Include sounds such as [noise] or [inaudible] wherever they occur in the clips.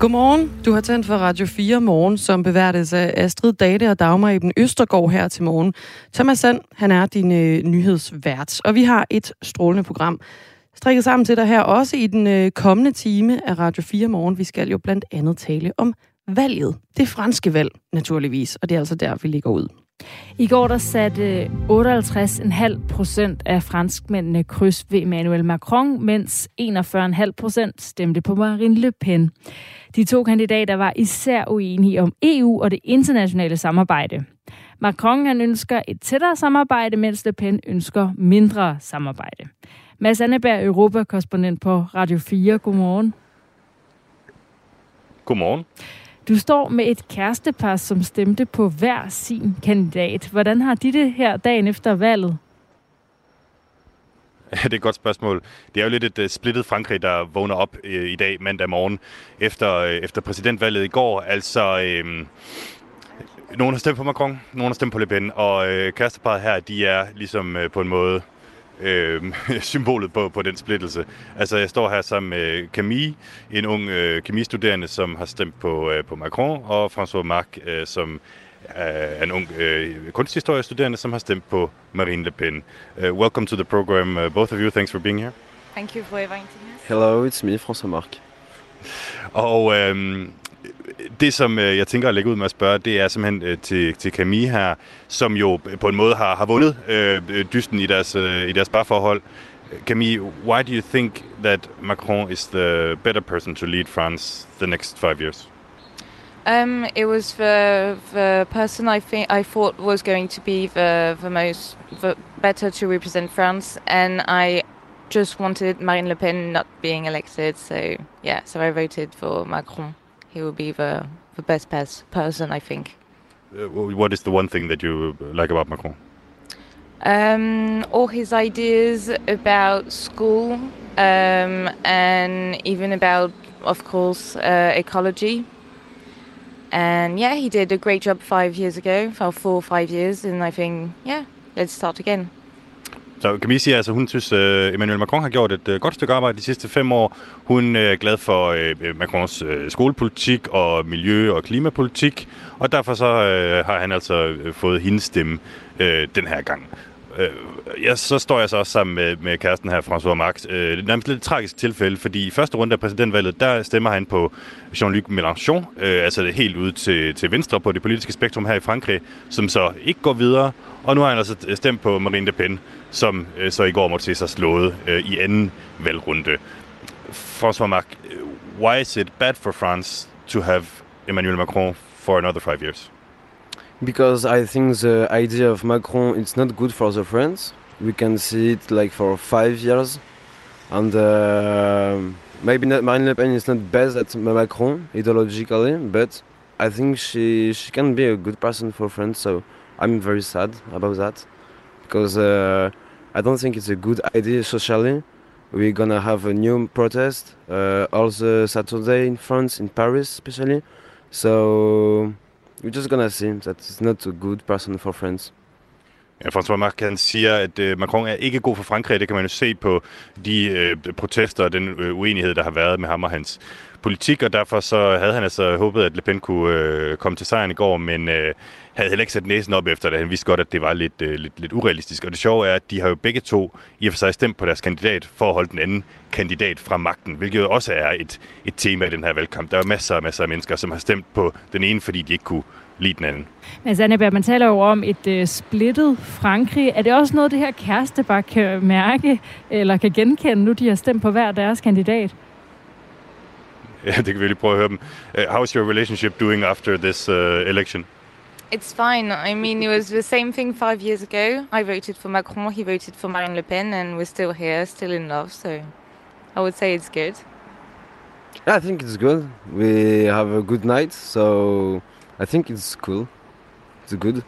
Godmorgen. Du har tændt for Radio 4 morgen, som beværtes af Astrid Date og Dagmar i den Østergaard her til morgen. Thomas Sand, han er din øh, nyhedsvært, og vi har et strålende program strikket sammen til dig her også i den øh, kommende time af Radio 4 morgen. Vi skal jo blandt andet tale om valget. Det franske valg, naturligvis, og det er altså der, vi ligger ud. I går der satte øh, 58,5 procent af franskmændene kryds ved Emmanuel Macron, mens 41,5 procent stemte på Marine Le Pen. De to kandidater var især uenige om EU og det internationale samarbejde. Macron han ønsker et tættere samarbejde, mens Le Pen ønsker mindre samarbejde. Mads Anneberg, Europa-korrespondent på Radio 4. Godmorgen. Godmorgen. Du står med et kærestepar, som stemte på hver sin kandidat. Hvordan har de det her dagen efter valget? Ja, [laughs] det er et godt spørgsmål. Det er jo lidt et uh, splittet Frankrig, der vågner op uh, i dag mandag morgen efter, uh, efter præsidentvalget i går. Altså, uh, nogen har stemt på Macron, nogen har stemt på Le Pen, og uh, kæresteparet her, de er ligesom uh, på en måde øh, [laughs] symbolet på, på den splittelse. Altså, jeg står her sammen med Camille, en ung øh, kemistuderende, som har stemt på, øh, på Macron, og François Marc, øh, som er en ung øh, kunsthistoriestuderende, som har stemt på Marine Le Pen. Uh, welcome to the program, uh, both of you. Thanks for being here. Thank you for inviting us. Hello, it's me, François Marc. Og øh, det, som øh, jeg tænker at lægge ud med at spørge, det er simpelthen øh, til, til Camille her, som jo på en måde har, har vundet øh, øh dysten i deres, øh, i deres parforhold. Camille, why do you think that Macron is the better person to lead France the next five years? Um, it was the the person I think I thought was going to be the the most the better to represent France, and I just wanted Marine Le Pen not being elected. So yeah, so I voted for Macron. He will be the, the best person, I think. Uh, what is the one thing that you like about Macron? Um, all his ideas about school um, and even about, of course, uh, ecology. And yeah, he did a great job five years ago, for four or five years, and I think, yeah, let's start again. Så kan vi sige, at altså, hun synes, uh, Emmanuel Macron har gjort et uh, godt stykke arbejde de sidste fem år. Hun uh, er glad for uh, Macrons uh, skolepolitik og miljø- og klimapolitik, og derfor så uh, har han altså fået hendes stemme uh, den her gang. Ja, så står jeg så også sammen med, med kæresten her, François Marx. Uh, det er nærmest lidt et tragisk tilfælde, fordi i første runde af præsidentvalget, der stemmer han på Jean-Luc Mélenchon, øh, altså helt ude til, til venstre på det politiske spektrum her i Frankrig, som så ikke går videre, og nu har han altså stemt på Marine Le Pen, som øh, så i går måtte se sig slået øh, i anden valgrunde. François Marx, øh, why is it bad for France to have Emmanuel Macron for another five years? Because I think the idea of Macron it's not good for the France. We can see it like for five years, and uh, maybe not Marine Le Pen is not best at Macron ideologically, but I think she she can be a good person for France. So I'm very sad about that because uh, I don't think it's a good idea socially. We're gonna have a new protest uh, the Saturday in France, in Paris especially. So we're just gonna see that it's not a good person for France. Ja, François Macron siger, at øh, Macron er ikke god for Frankrig. Det kan man jo se på de øh, protester og den øh, uenighed, der har været med ham og hans politik, og derfor så havde han altså håbet, at Le Pen kunne øh, komme til sejren i går, men øh, havde heller ikke sat næsen op efter det. Han vidste godt, at det var lidt, øh, lidt, lidt urealistisk. Og det sjove er, at de har jo begge to i og for sig stemt på deres kandidat for at holde den anden kandidat fra magten, hvilket jo også er et, et tema i den her valgkamp. Der er masser og masser af mennesker, som har stemt på den ene, fordi de ikke kunne lide den anden. Men Anneberg, man taler jo om et uh, splittet Frankrig. Er det også noget, det her kæreste bare kan mærke, eller kan genkende, nu de har stemt på hver deres kandidat? Ja, det kan vi lige prøve at høre dem. Uh, how's your relationship doing after this uh, election? It's fine. I mean, it was the same thing five years ago. I voted for Macron, he voted for Marine Le Pen, and we're still here, still in love. So I would say it's good. I think it's good. We have a good night, so i think it's cool. It's good.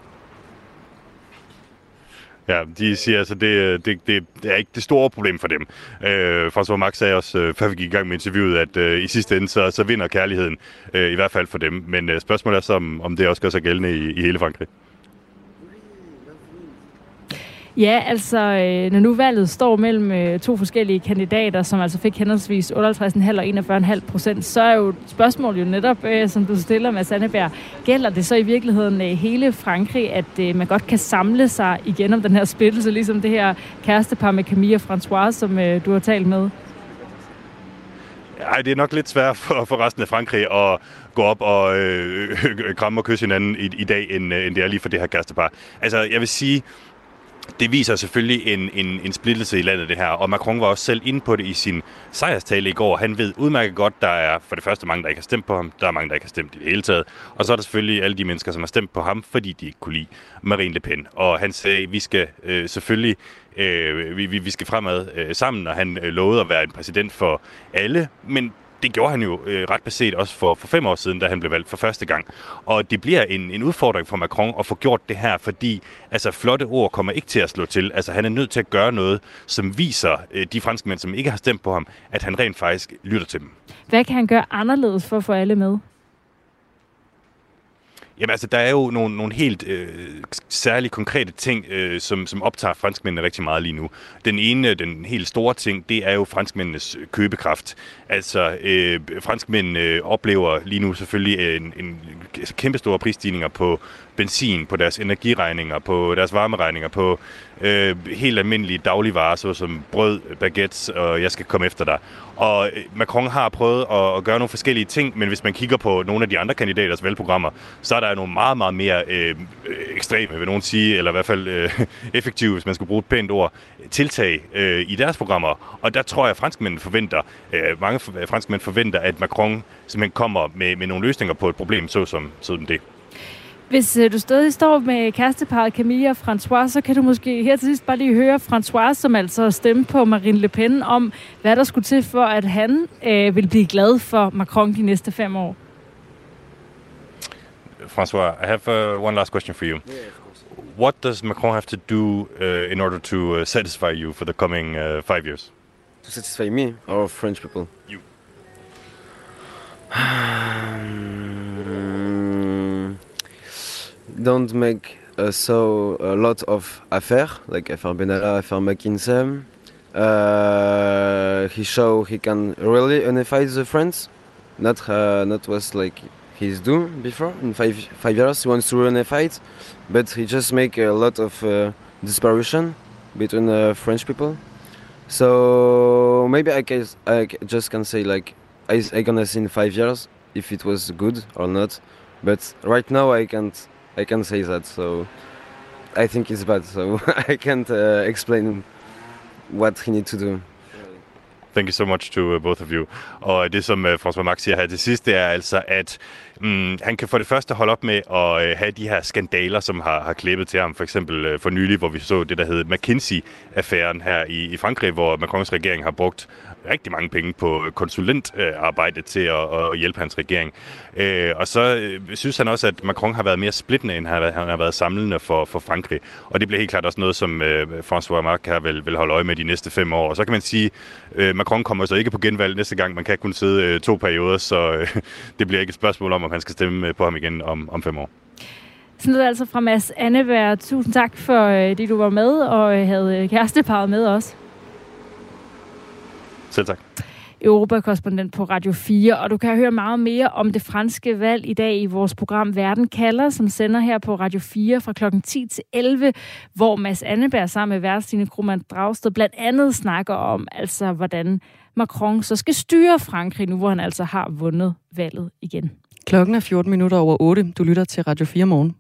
Ja, de siger altså, det, det, det, det er ikke det store problem for dem. Øh, François Max sagde også, øh, før vi gik i gang med interviewet, at øh, i sidste ende, så, så vinder kærligheden, øh, i hvert fald for dem. Men øh, spørgsmålet er så, om, om det også gør sig gældende i, i hele Frankrig. Ja, altså, øh, når nu valget står mellem øh, to forskellige kandidater, som altså fik henholdsvis 58,5 og 41,5 procent, så er jo spørgsmålet jo netop, øh, som du stiller med Sandeberg, gælder det så i virkeligheden hele Frankrig, at man godt kan samle sig igen om den her splittelse, ligesom det her kærestepar med Camille og François, som du har talt med? Ej, det er nok lidt svært for, for resten af Frankrig at gå op og øh, kramme og kysse hinanden i, i dag, end, end det er lige for det her kærestepar. Altså, jeg vil sige, det viser selvfølgelig en, en, en splittelse i landet, det her. Og Macron var også selv inde på det i sin sejrstale i går. Han ved udmærket godt, der er for det første mange, der ikke har stemt på ham. Der er mange, der ikke har stemt i det hele taget. Og så er der selvfølgelig alle de mennesker, som har stemt på ham, fordi de ikke kunne lide Marine Le Pen. Og han sagde, at vi skal øh, selvfølgelig øh, vi, vi skal fremad øh, sammen, og han øh, lovede at være en præsident for alle. Men det gjorde han jo øh, ret beset også for, for fem år siden, da han blev valgt for første gang. Og det bliver en, en udfordring for Macron at få gjort det her, fordi altså, flotte ord kommer ikke til at slå til. Altså, han er nødt til at gøre noget, som viser øh, de franskmænd, som ikke har stemt på ham, at han rent faktisk lytter til dem. Hvad kan han gøre anderledes for at få alle med? Jamen altså, der er jo nogle, nogle helt øh, særlige konkrete ting, øh, som, som optager franskmændene rigtig meget lige nu. Den ene, den helt store ting, det er jo franskmændenes øh, købekraft. Altså, øh, franskmændene oplever lige nu selvfølgelig øh, en, en kæmpe store prisstigninger på benzin, på deres energiregninger, på deres varmeregninger, på øh, helt almindelige dagligvarer, såsom brød, baguettes, og jeg skal komme efter dig. Og øh, Macron har prøvet at, at gøre nogle forskellige ting, men hvis man kigger på nogle af de andre kandidaters valgprogrammer, så er der nogle meget, meget mere øh, øh, ekstreme, vil nogen sige, eller i hvert fald øh, [laughs] effektive, hvis man skal bruge et pænt ord, tiltag øh, i deres programmer. Og der tror jeg, at franskmændene forventer, øh, mange franskmænd forventer, at Macron simpelthen kommer med, med nogle løsninger på et problem, såsom såsom det. Hvis øh, du stadig står med kæresteparet Camilla og François, så kan du måske her til sidst bare lige høre François, som altså stemte på Marine Le Pen, om hvad der skulle til for, at han øh, vil blive glad for Macron de næste fem år. François, I have uh, one last question for you. Yeah, What does Macron have to do uh, in order to uh, satisfy you for the coming uh, five years? To satisfy me or French people? You. [sighs] don't make uh, so a lot of affair like affair Benalla, affair McKinsey. Uh, he show he can really unify the friends, not uh, not was like he's doing before in five five years. He wants to unify it, but he just make a lot of uh, between uh, French people. So maybe I guess I just can say like I I gonna see in five years if it was good or not. But right now I can't I can say that. So I think it's bad. So [laughs] I can't uh, explain what he need to do. Thank you so much to uh, both of you. Og det, som uh, François Max siger her til sidst, det er altså, at mm, han kan for det første holde op med at uh, have de her skandaler, som har, har klippet til ham. For eksempel uh, for nylig, hvor vi så det, der hed McKinsey-affæren her i, i Frankrig, hvor Macrons regering har brugt rigtig mange penge på konsulentarbejde til at, at hjælpe hans regering. Øh, og så øh, synes han også, at Macron har været mere splittende, end han har været samlende for, for Frankrig. Og det bliver helt klart også noget, som øh, François Macron vil, vil holde øje med de næste fem år. Og så kan man sige, at Macron kommer så ikke på genvalg næste gang. Man kan kun sidde øh, to perioder, så [laughs] det bliver ikke et spørgsmål om, om han skal stemme på ham igen om, om fem år. Sådan det altså fra Mads Anneberg. Tusind tak for det, du var med og havde kæresteparet med os. Selv tak. Europakorrespondent på Radio 4, og du kan høre meget mere om det franske valg i dag i vores program Verden kalder, som sender her på Radio 4 fra kl. 10 til 11, hvor Mads Anneberg sammen med værtstine Krumand Dragsted blandt andet snakker om, altså hvordan Macron så skal styre Frankrig nu, hvor han altså har vundet valget igen. Klokken er 14 minutter over 8. Du lytter til Radio 4 morgen.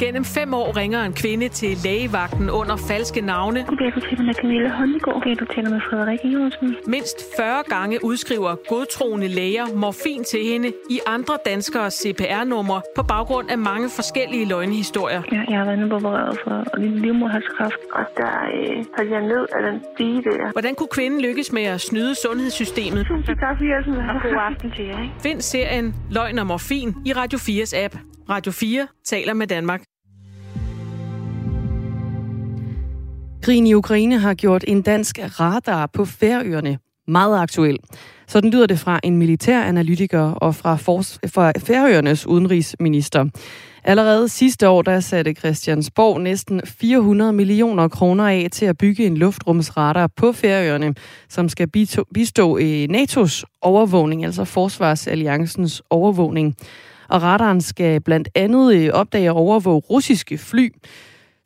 Gennem fem år ringer en kvinde til lægevagten under falske navne. Goddag, du taler med Camilla Håndegård. Okay, du taler med Frederik Jørgensen. Mindst 40 gange udskriver godtroende læger morfin til hende i andre danskere CPR-numre på baggrund af mange forskellige løgnehistorier. Ja, jeg har været opereret for livmoderhalskræft, og der øh, jeg ned af den stige der. Hvordan kunne kvinden lykkes med at snyde sundhedssystemet? Tusind tak for hjælpen, og god aften til jer. Find serien Løgn og Morfin i Radio 4's app. Radio 4 taler med Danmark. Krigen i Ukraine har gjort en dansk radar på Færøerne meget aktuel. Sådan lyder det fra en militær analytiker og fra, Fors- fra Færøernes udenrigsminister. Allerede sidste år, der satte Christiansborg næsten 400 millioner kroner af til at bygge en luftrumsradar på Færøerne, som skal bistå øh, i NATO's overvågning, altså Forsvarsalliancens overvågning. Og radaren skal blandt andet øh, opdage og overvåge russiske fly.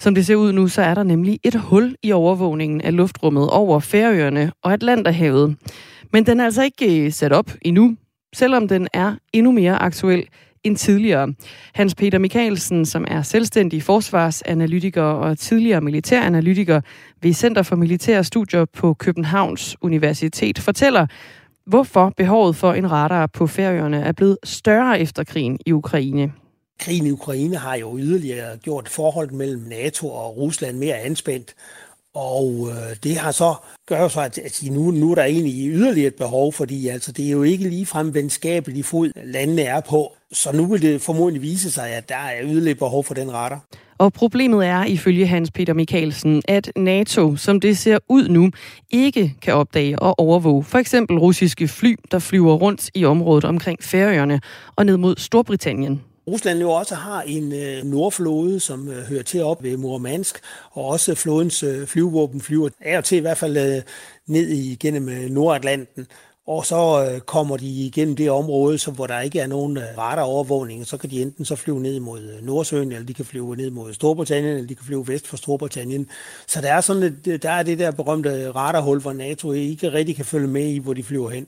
Som det ser ud nu, så er der nemlig et hul i overvågningen af luftrummet over Færøerne og Atlanterhavet. Men den er altså ikke øh, sat op endnu, selvom den er endnu mere aktuel end tidligere. Hans Peter Mikkelsen, som er selvstændig forsvarsanalytiker og tidligere militæranalytiker ved Center for Militære Studier på Københavns Universitet, fortæller, hvorfor behovet for en radar på Færøerne er blevet større efter krigen i Ukraine. Krigen i Ukraine har jo yderligere gjort forholdet mellem NATO og Rusland mere anspændt, og øh, det har så gør så, at, at nu, nu er der egentlig yderligere et behov, fordi altså, det er jo ikke ligefrem venskabeligt fod, landene er på. Så nu vil det formodentlig vise sig, at der er yderligere behov for den retter. Og problemet er, ifølge Hans Peter Mikkelsen, at NATO, som det ser ud nu, ikke kan opdage og overvåge for eksempel russiske fly, der flyver rundt i området omkring Færøerne og ned mod Storbritannien. Rusland jo også har en øh, nordflåde, som øh, hører til op ved Murmansk, og også flådens øh, flyvåben flyver af og til i hvert fald øh, ned igennem øh, Nordatlanten. Og så øh, kommer de igennem det område, så, hvor der ikke er nogen øh, radarovervågning, så kan de enten så flyve ned mod øh, Nordsøen, eller de kan flyve ned mod Storbritannien, eller de kan flyve vest for Storbritannien. Så der er, sådan et, øh, der er det der berømte radarhul, hvor NATO ikke rigtig kan følge med i, hvor de flyver hen.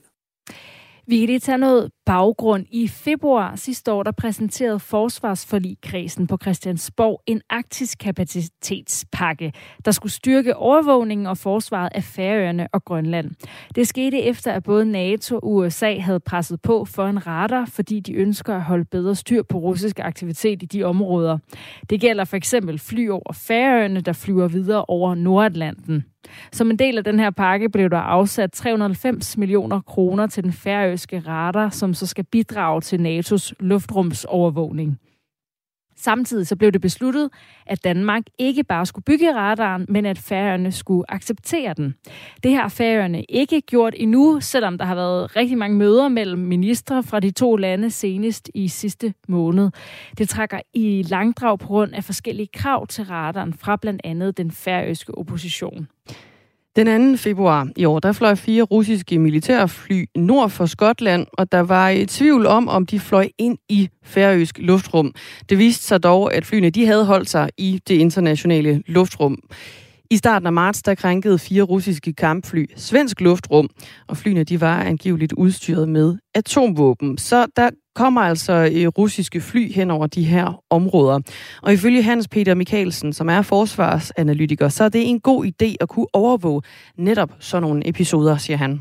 Vi kan lige tage noget baggrund. I februar sidste år, der præsenterede Forsvarsforligkredsen på Christiansborg en arktisk kapacitetspakke, der skulle styrke overvågningen og forsvaret af Færøerne og Grønland. Det skete efter, at både NATO og USA havde presset på for en radar, fordi de ønsker at holde bedre styr på russisk aktivitet i de områder. Det gælder for eksempel fly over Færøerne, der flyver videre over Nordatlanten. Som en del af den her pakke blev der afsat 390 millioner kroner til den færøske radar, som så skal bidrage til NATO's luftrumsovervågning. Samtidig så blev det besluttet, at Danmark ikke bare skulle bygge radaren, men at færøerne skulle acceptere den. Det har færøerne ikke gjort endnu, selvom der har været rigtig mange møder mellem ministre fra de to lande senest i sidste måned. Det trækker i langdrag på grund af forskellige krav til radaren fra blandt andet den færøske opposition. Den 2. februar i år, der fløj fire russiske militærfly nord for Skotland, og der var i tvivl om, om de fløj ind i færøsk luftrum. Det viste sig dog, at flyene de havde holdt sig i det internationale luftrum. I starten af marts, der krænkede fire russiske kampfly svensk luftrum, og flyene de var angiveligt udstyret med atomvåben. Så der kommer altså øh, russiske fly hen over de her områder. Og ifølge Hans Peter Mikkelsen, som er forsvarsanalytiker, så er det en god idé at kunne overvåge netop sådan nogle episoder, siger han.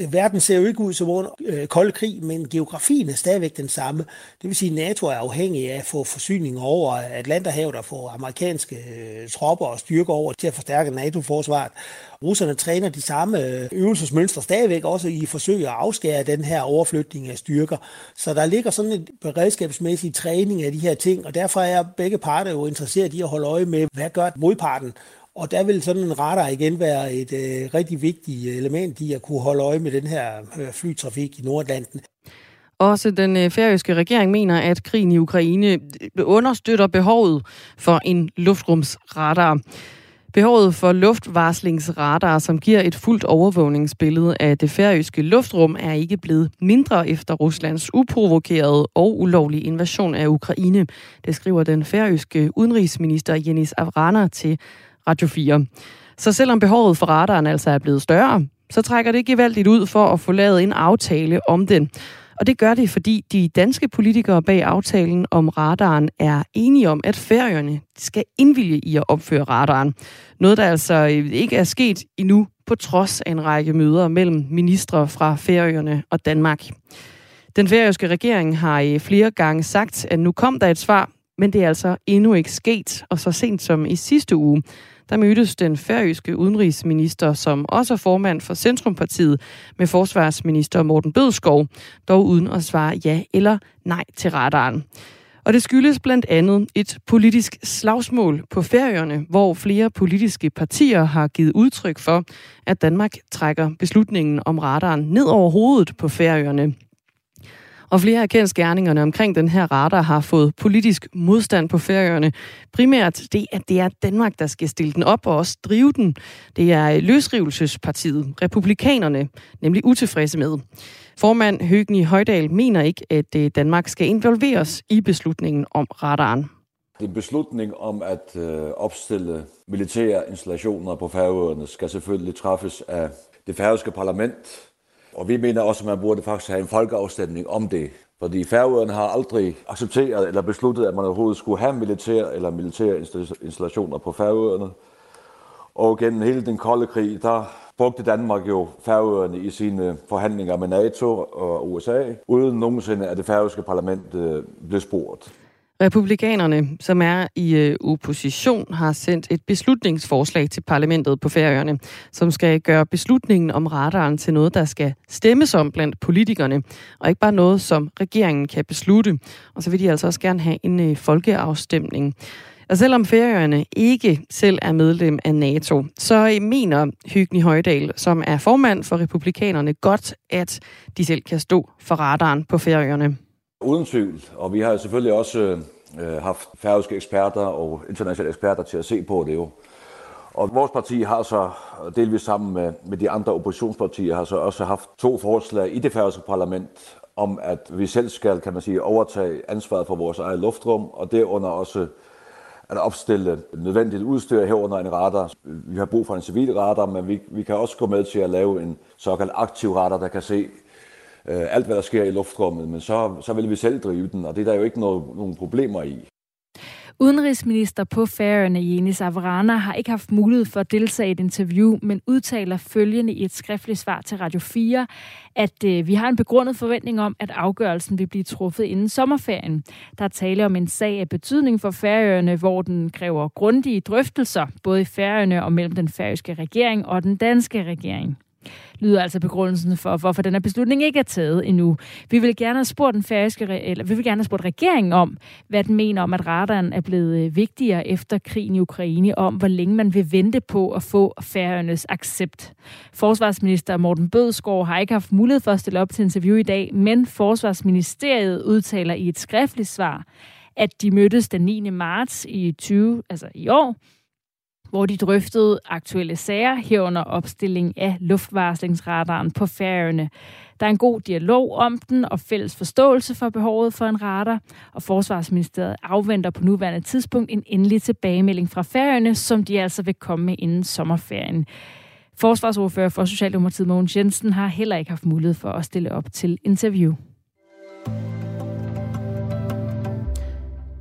Øh, verden ser jo ikke ud som under øh, kold krig, men geografien er stadigvæk den samme. Det vil sige, at NATO er afhængig af at få forsyninger over Atlanterhavet og få amerikanske øh, tropper og styrker over til at forstærke NATO-forsvaret. Russerne træner de samme øh, øvelsesmønstre stadigvæk også i forsøg at afskære den her overflytning af styrker. Så der ligger sådan en beredskabsmæssig træning af de her ting, og derfor er begge parter jo interesseret i at holde øje med, hvad gør modparten, og der vil sådan en radar igen være et øh, rigtig vigtigt element i at kunne holde øje med den her øh, flytrafik i Nordatlanten. Også den øh, færøske regering mener, at krigen i Ukraine øh, understøtter behovet for en luftrumsradar. Behovet for luftvarslingsradar, som giver et fuldt overvågningsbillede af det færøske luftrum, er ikke blevet mindre efter Ruslands uprovokerede og ulovlige invasion af Ukraine. Det skriver den færøske udenrigsminister Jenis Avrana til Radio 4. Så selvom behovet for radaren altså er blevet større, så trækker det gevaldigt ud for at få lavet en aftale om den. Og det gør det, fordi de danske politikere bag aftalen om radaren er enige om, at færøerne skal indvilge i at opføre radaren. Noget, der altså øh, ikke er sket endnu, på trods af en række møder mellem ministre fra Færøerne og Danmark. Den færøske regering har øh, flere gange sagt, at nu kom der et svar, men det er altså endnu ikke sket, og så sent som i sidste uge, der mødtes den færøske udenrigsminister, som også er formand for Centrumpartiet, med forsvarsminister Morten Bødskov, dog uden at svare ja eller nej til radaren. Og det skyldes blandt andet et politisk slagsmål på Færøerne, hvor flere politiske partier har givet udtryk for, at Danmark trækker beslutningen om radaren ned over hovedet på Færøerne. Og flere af kendskærningerne omkring den her radar har fået politisk modstand på færøerne. Primært det, at det er Danmark, der skal stille den op og også drive den. Det er løsrivelsespartiet, republikanerne, nemlig utilfredse med. Formand Høgni Højdal mener ikke, at øh, Danmark skal involveres i beslutningen om radaren. Den en beslutning om at øh, opstille militære installationer på færøerne skal selvfølgelig træffes af det færøske parlament, og vi mener også, at man burde faktisk have en folkeafstemning om det. Fordi Færøerne har aldrig accepteret eller besluttet, at man overhovedet skulle have militær eller militære installationer på Færøerne. Og gennem hele den kolde krig, der brugte Danmark jo Færøerne i sine forhandlinger med NATO og USA, uden nogensinde at det færøske parlament øh, blev spurgt. Republikanerne, som er i øh, opposition, har sendt et beslutningsforslag til parlamentet på Færøerne, som skal gøre beslutningen om radaren til noget, der skal stemmes om blandt politikerne, og ikke bare noget, som regeringen kan beslutte. Og så vil de altså også gerne have en øh, folkeafstemning. Og selvom Færøerne ikke selv er medlem af NATO, så øh, mener Hygni Højdal, som er formand for republikanerne, godt, at de selv kan stå for radaren på Færøerne. Uden tvivl, og vi har selvfølgelig også øh, øh, haft færøske eksperter og internationale eksperter til at se på det jo. Og vores parti har så delvis sammen med, med de andre oppositionspartier har så også haft to forslag i det færøske parlament om, at vi selv skal, kan man sige, overtage ansvaret for vores eget luftrum, og derunder også at opstille nødvendigt udstyr herunder en radar. Vi har brug for en civil radar, men vi, vi kan også gå med til at lave en såkaldt aktiv radar, der kan se øh, alt, hvad der sker i luftrummet, men så, så vil vi selv drive den, og det er der jo ikke noget, nogen problemer i. Udenrigsminister på Færøerne, Jenis Avrana, har ikke haft mulighed for at deltage i et interview, men udtaler følgende i et skriftligt svar til Radio 4, at øh, vi har en begrundet forventning om, at afgørelsen vil blive truffet inden sommerferien. Der er tale om en sag af betydning for Færøerne, hvor den kræver grundige drøftelser, både i Færøerne og mellem den færøske regering og den danske regering lyder altså begrundelsen for, hvorfor den her beslutning ikke er taget endnu. Vi vil gerne have spurgt den færøske, eller vi vil gerne have spurgt regeringen om, hvad den mener om, at radaren er blevet øh, vigtigere efter krigen i Ukraine, om hvor længe man vil vente på at få færøernes accept. Forsvarsminister Morten Bødskov har ikke haft mulighed for at stille op til interview i dag, men Forsvarsministeriet udtaler i et skriftligt svar, at de mødtes den 9. marts i 20, altså i år, hvor de drøftede aktuelle sager herunder opstilling af luftvarslingsradaren på færøerne. Der er en god dialog om den og fælles forståelse for behovet for en radar, og Forsvarsministeriet afventer på nuværende tidspunkt en endelig tilbagemelding fra færøerne, som de altså vil komme med inden sommerferien. Forsvarsordfører for Socialdemokratiet Mogens Jensen har heller ikke haft mulighed for at stille op til interview.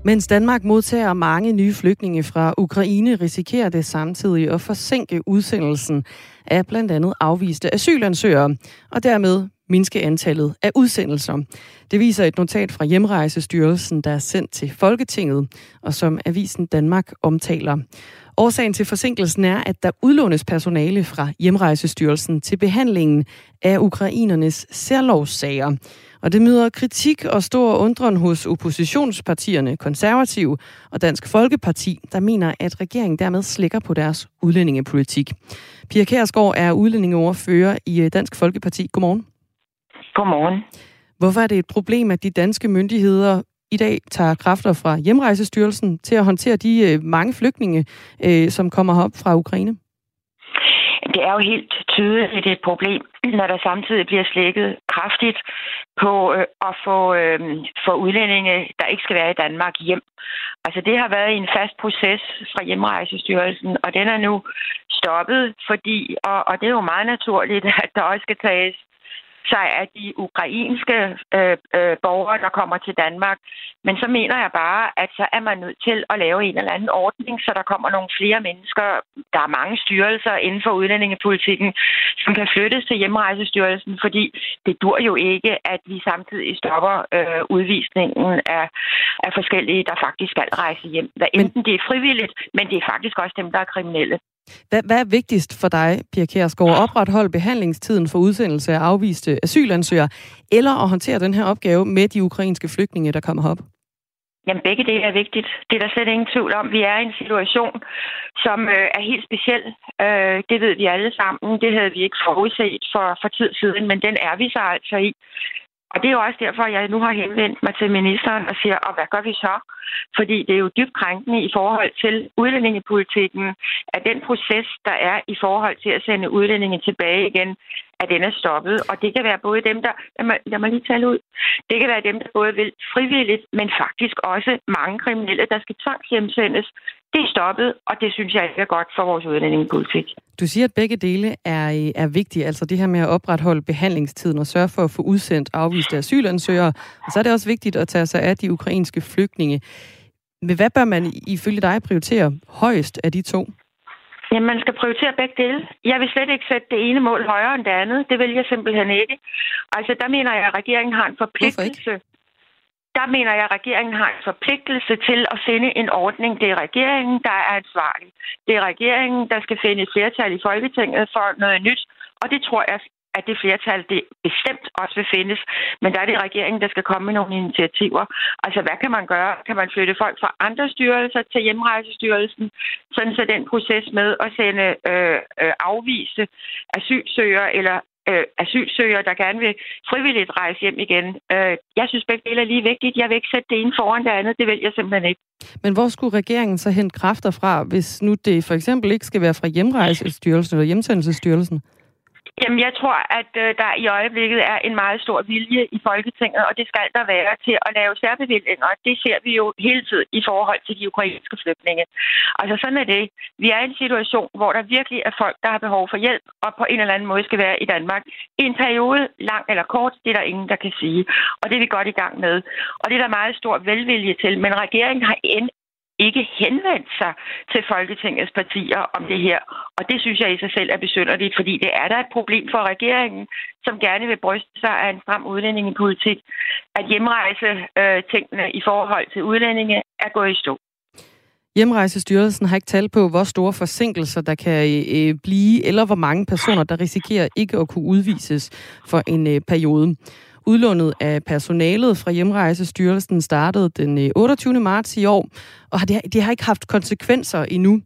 Mens Danmark modtager mange nye flygtninge fra Ukraine, risikerer det samtidig at forsinke udsendelsen af blandt andet afviste asylansøgere, og dermed mindske antallet af udsendelser. Det viser et notat fra Hjemrejsestyrelsen, der er sendt til Folketinget, og som Avisen Danmark omtaler. Årsagen til forsinkelsen er, at der udlånes personale fra Hjemrejsestyrelsen til behandlingen af ukrainernes særlovssager. Og det møder kritik og stor undren hos oppositionspartierne Konservativ og Dansk Folkeparti, der mener, at regeringen dermed slækker på deres udlændingepolitik. Pia Kærsgaard er udlændingeordfører i øh, Dansk Folkeparti. Godmorgen. Godmorgen. Hvorfor er det et problem, at de danske myndigheder i dag tager kræfter fra Hjemrejsestyrelsen til at håndtere de øh, mange flygtninge, øh, som kommer op fra Ukraine? Det er jo helt tydeligt et problem, når der samtidig bliver slækket kraftigt på øh, at få, øh, få udlændinge, der ikke skal være i Danmark, hjem. Altså det har været en fast proces fra Hjemrejsestyrelsen, og den er nu stoppet, fordi, og, og det er jo meget naturligt, [laughs] at der også skal tages sig af de ukrainske øh, øh, borgere, der kommer til Danmark. Men så mener jeg bare, at så er man nødt til at lave en eller anden ordning, så der kommer nogle flere mennesker. Der er mange styrelser inden for udlændingepolitikken, som kan flyttes til hjemrejsestyrelsen, fordi det dur jo ikke, at vi samtidig stopper øh, udvisningen af, af forskellige, der faktisk skal rejse hjem. Hvad enten det er frivilligt, men det er faktisk også dem, der er kriminelle. Hvad, hvad er vigtigst for dig, Pia Kjærsgaard? At opretholde behandlingstiden for udsendelse af afviste asylansøgere, eller at håndtere den her opgave med de ukrainske flygtninge, der kommer op? Jamen, begge dele er vigtigt. Det er der slet ingen tvivl om. Vi er i en situation, som øh, er helt speciel. Øh, det ved vi alle sammen. Det havde vi ikke forudset for, for tid siden, men den er vi så altså i. Og det er jo også derfor, jeg nu har henvendt mig til ministeren og siger, og hvad gør vi så? Fordi det er jo dybt krænkende i forhold til udlændingepolitikken, at den proces, der er i forhold til at sende udlændinge tilbage igen, at den er stoppet. Og det kan være både dem, der... Lad mig, lad mig lige tale ud. Det kan være dem, der både vil frivilligt, men faktisk også mange kriminelle, der skal tvangshjemsendes. Det er stoppet, og det synes jeg ikke er godt for vores udlændingepolitik. Du siger, at begge dele er, er vigtige, altså det her med at opretholde behandlingstiden og sørge for at få udsendt afviste asylansøgere. Og så er det også vigtigt at tage sig af de ukrainske flygtninge. Men hvad bør man ifølge dig prioritere højst af de to? Jamen, man skal prioritere begge dele. Jeg vil slet ikke sætte det ene mål højere end det andet. Det vil jeg simpelthen ikke. Altså, der mener jeg, at regeringen har en forpligtelse. Der mener jeg, at regeringen har en forpligtelse til at finde en ordning. Det er regeringen, der er ansvarlig. Det er regeringen, der skal finde et flertal i Folketinget for noget nyt. Og det tror jeg at det flertal det bestemt også vil findes. Men der er det regeringen, der skal komme med nogle initiativer. Altså, hvad kan man gøre? Kan man flytte folk fra andre styrelser til hjemrejsestyrelsen, sådan så den proces med at sende øh, øh, afvise asylsøgere eller øh, asylsøgere, der gerne vil frivilligt rejse hjem igen. Øh, jeg synes begge dele er lige vigtigt. Jeg vil ikke sætte det ene foran det andet. Det vil jeg simpelthen ikke. Men hvor skulle regeringen så hente kræfter fra, hvis nu det for eksempel ikke skal være fra hjemrejsestyrelsen eller hjemsendelsesstyrelsen? Jamen, jeg tror, at øh, der i øjeblikket er en meget stor vilje i Folketinget, og det skal der være til at lave særbevillinger. Det ser vi jo hele tiden i forhold til de ukrainske flygtninge. Altså, sådan er det. Vi er i en situation, hvor der virkelig er folk, der har behov for hjælp, og på en eller anden måde skal være i Danmark. I en periode, lang eller kort, det er der ingen, der kan sige. Og det er vi godt i gang med. Og det er der meget stor velvilje til. Men regeringen har end ikke henvendt sig til Folketingets partier om det her. Og det synes jeg i sig selv er besynderligt, fordi det er der et problem for regeringen, som gerne vil bryste sig af en stram udlændingepolitik, at hjemrejse øh, tingene i forhold til udlændinge er gået i stå. Hjemrejsestyrelsen har ikke talt på, hvor store forsinkelser der kan øh, blive, eller hvor mange personer, der risikerer ikke at kunne udvises for en øh, periode. Udlånet af personalet fra Hjemrejsestyrelsen startede den øh, 28. Marts i år, og det, har, det har ikke haft konsekvenser endnu.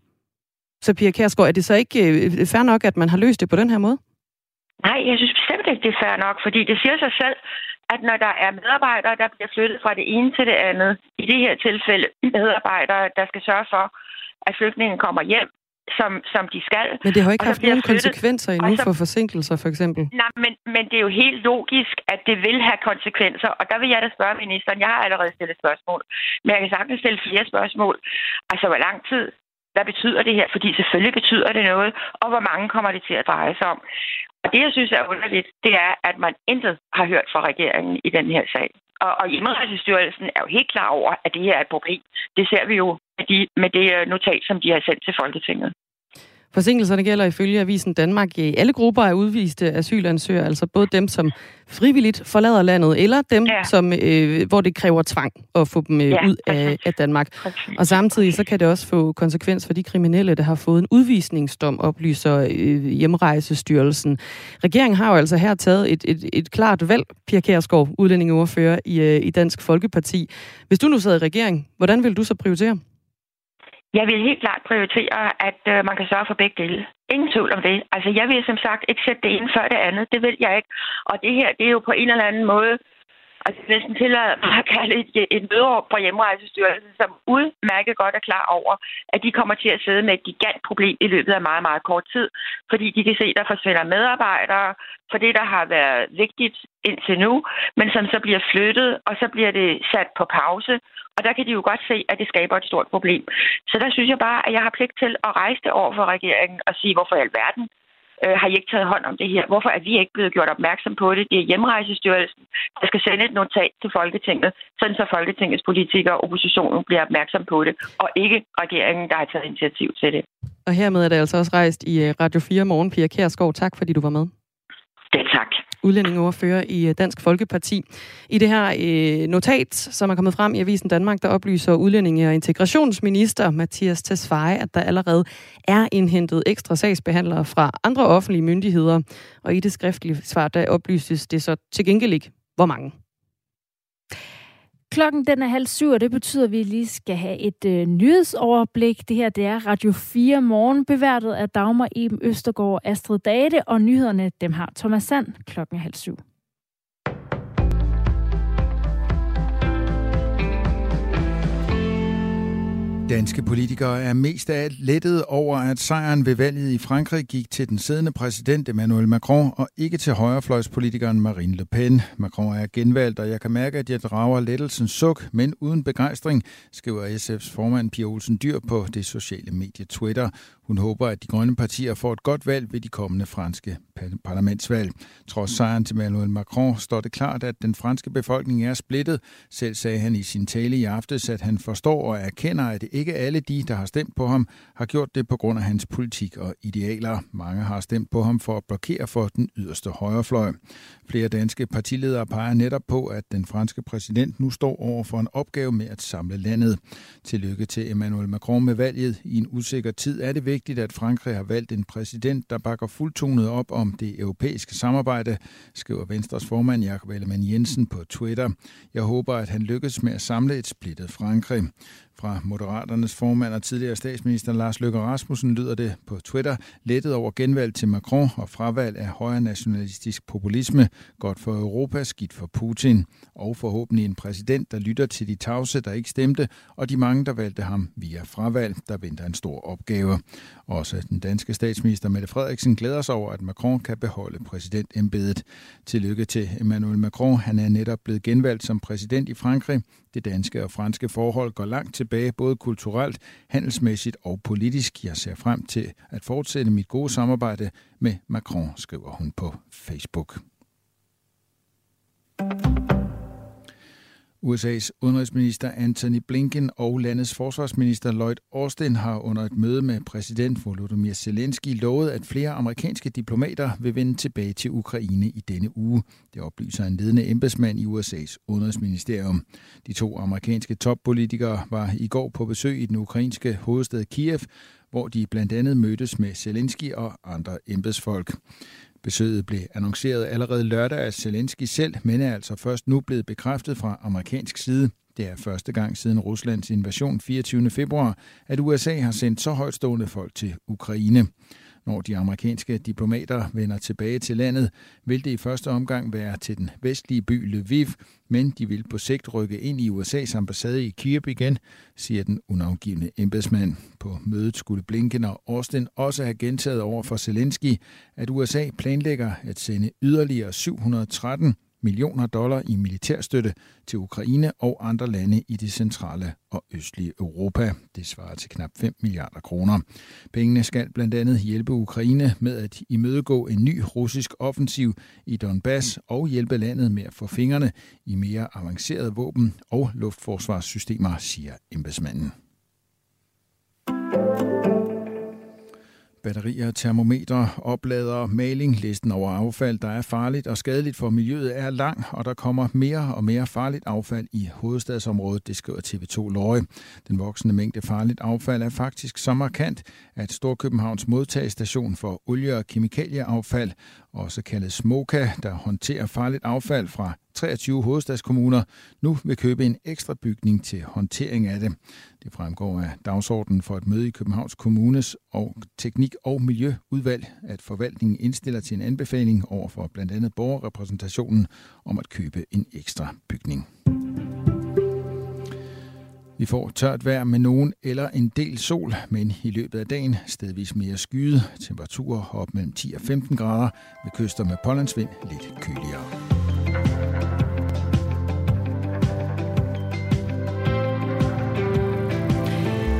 Så Pia Kærsgaard, er det så ikke øh, fair nok, at man har løst det på den her måde? Nej, jeg synes bestemt ikke, det er fair nok, fordi det siger sig selv, at når der er medarbejdere, der bliver flyttet fra det ene til det andet, i det her tilfælde medarbejdere, der skal sørge for, at flygtningen kommer hjem, som, som de skal. Men det har ikke haft nogen flyttet, konsekvenser endnu så, for forsinkelser, for eksempel? Nej, men, men det er jo helt logisk, at det vil have konsekvenser. Og der vil jeg da spørge ministeren. Jeg har allerede stillet spørgsmål. Men jeg kan sagtens stille flere spørgsmål. Altså, hvor lang tid? Hvad betyder det her? Fordi selvfølgelig betyder det noget. Og hvor mange kommer det til at dreje sig om? Og det, jeg synes er underligt, det er, at man intet har hørt fra regeringen i den her sag. Og, og Hjemmerejsestyrelsen er jo helt klar over, at det her er et problem. Det ser vi jo med, de, med det øh, notat, som de har sendt til Folketinget. Forsinkelserne gælder ifølge Avisen Danmark i alle grupper af udviste asylansøgere, altså både dem, som frivilligt forlader landet, eller dem, ja. som, øh, hvor det kræver tvang at få dem øh, ja, ud af, af Danmark. Præcis. Og samtidig så kan det også få konsekvens for de kriminelle, der har fået en udvisningsdom, oplyser øh, Hjemrejsestyrelsen. Regeringen har jo altså her taget et, et, et klart valg, Pia Kærsgaard, udlændingeordfører i, øh, i Dansk Folkeparti. Hvis du nu sad i regering, hvordan vil du så prioritere? Jeg vil helt klart prioritere, at øh, man kan sørge for begge dele. Ingen tvivl om det. Altså, jeg vil som sagt ikke sætte det ene før det andet. Det vil jeg ikke. Og det her, det er jo på en eller anden måde Altså, næsten tillader mig at kalde et, øh, et møderum fra hjemrejsestyrelsen, som udmærket godt er klar over, at de kommer til at sidde med et gigant problem i løbet af meget, meget kort tid, fordi de kan se, at der forsvinder medarbejdere for det, der har været vigtigt indtil nu, men som så bliver flyttet, og så bliver det sat på pause, og der kan de jo godt se, at det skaber et stort problem. Så der synes jeg bare, at jeg har pligt til at rejse det over for regeringen og sige, hvorfor i alverden øh, har I ikke taget hånd om det her? Hvorfor er vi ikke blevet gjort opmærksom på det? Det er Hjemrejsestyrelsen, der skal sende et notat til Folketinget, sådan så Folketingets politikere og oppositionen bliver opmærksom på det, og ikke regeringen, der har taget initiativ til det. Og hermed er det altså også rejst i øh, Radio 4 morgen. Pia Kærsgaard, tak fordi du var med. Det tak udlændingeoverfører i øh, Dansk Folkeparti. I det her øh, notat, som er kommet frem i Avisen Danmark, der oplyser udlændinge- og integrationsminister Mathias Tesfaye, at der allerede er indhentet ekstra sagsbehandlere fra andre offentlige myndigheder. Og i det skriftlige svar, der oplyses det så til gengæld ikke, hvor mange. Klokken den er halv syv, og det betyder, at vi lige skal have et øh, nyhedsoverblik. Det her det er Radio 4 morgen, beværtet af Dagmar Eben Østergaard og Astrid Date, og nyhederne dem har Thomas Sand klokken halv syv. Danske politikere er mest af alt lettet over, at sejren ved valget i Frankrig gik til den siddende præsident Emmanuel Macron og ikke til højrefløjspolitikeren Marine Le Pen. Macron er genvalgt, og jeg kan mærke, at jeg drager lettelsens suk, men uden begejstring, skriver SF's formand Pia Olsen Dyr på det sociale medie Twitter. Hun håber, at de grønne partier får et godt valg ved de kommende franske parlamentsvalg. Trods sejren til Emmanuel Macron står det klart, at den franske befolkning er splittet. Selv sagde han i sin tale i aftes, at han forstår og erkender, at ikke alle de, der har stemt på ham, har gjort det på grund af hans politik og idealer. Mange har stemt på ham for at blokere for den yderste højrefløj. Flere danske partiledere peger netop på, at den franske præsident nu står over for en opgave med at samle landet. Tillykke til Emmanuel Macron med valget. I en usikker tid er det vigtigt, at Frankrig har valgt en præsident, der bakker fuldtonet op om det europæiske samarbejde, skriver Venstres formand Jakob Ellemann Jensen på Twitter. Jeg håber, at han lykkes med at samle et splittet Frankrig. Fra Moderaternes formand og tidligere statsminister Lars Løkke Rasmussen lyder det på Twitter, lettet over genvalg til Macron og fravalg af højre nationalistisk populisme, godt for Europa, skidt for Putin, og forhåbentlig en præsident, der lytter til de tavse, der ikke stemte, og de mange, der valgte ham via fravalg, der venter en stor opgave. Også den danske statsminister Mette Frederiksen glæder sig over, at Macron kan beholde præsidentembedet. Tillykke til Emmanuel Macron. Han er netop blevet genvalgt som præsident i Frankrig. Det danske og franske forhold går langt tilbage, både kulturelt, handelsmæssigt og politisk. Jeg ser frem til at fortsætte mit gode samarbejde med Macron, skriver hun på Facebook. USA's udenrigsminister Anthony Blinken og landets forsvarsminister Lloyd Austin har under et møde med præsident Volodymyr Zelensky lovet, at flere amerikanske diplomater vil vende tilbage til Ukraine i denne uge. Det oplyser en ledende embedsmand i USA's udenrigsministerium. De to amerikanske toppolitikere var i går på besøg i den ukrainske hovedstad Kiev, hvor de blandt andet mødtes med Zelensky og andre embedsfolk. Besøget blev annonceret allerede lørdag af Zelensky selv, men er altså først nu blevet bekræftet fra amerikansk side. Det er første gang siden Ruslands invasion 24. februar, at USA har sendt så højtstående folk til Ukraine. Når de amerikanske diplomater vender tilbage til landet, vil det i første omgang være til den vestlige by Lviv, men de vil på sigt rykke ind i USA's ambassade i Kiev igen, siger den unavgivende embedsmand. På mødet skulle Blinken og Austin også have gentaget over for Zelensky, at USA planlægger at sende yderligere 713 millioner dollar i militærstøtte til Ukraine og andre lande i det centrale og østlige Europa. Det svarer til knap 5 milliarder kroner. Pengene skal blandt andet hjælpe Ukraine med at imødegå en ny russisk offensiv i Donbass og hjælpe landet med at få fingrene i mere avancerede våben og luftforsvarssystemer, siger embedsmanden. Batterier, termometer, oplader, maling. Listen over affald, der er farligt og skadeligt for miljøet, er lang, og der kommer mere og mere farligt affald i hovedstadsområdet, det skriver TV2 Løje. Den voksende mængde farligt affald er faktisk så markant, at Storkøbenhavns modtagestation for olie- og kemikalieaffald, også kaldet SMOKA, der håndterer farligt affald fra 23 hovedstadskommuner, nu vil købe en ekstra bygning til håndtering af det. Det fremgår af dagsordenen for et møde i Københavns Kommunes og Teknik- og Miljøudvalg, at forvaltningen indstiller til en anbefaling over for blandt andet borgerrepræsentationen om at købe en ekstra bygning. Vi får tørt vejr med nogen eller en del sol, men i løbet af dagen stedvis mere skyde. Temperaturer op mellem 10 og 15 grader. Ved kyster med pollandsvind lidt køligere.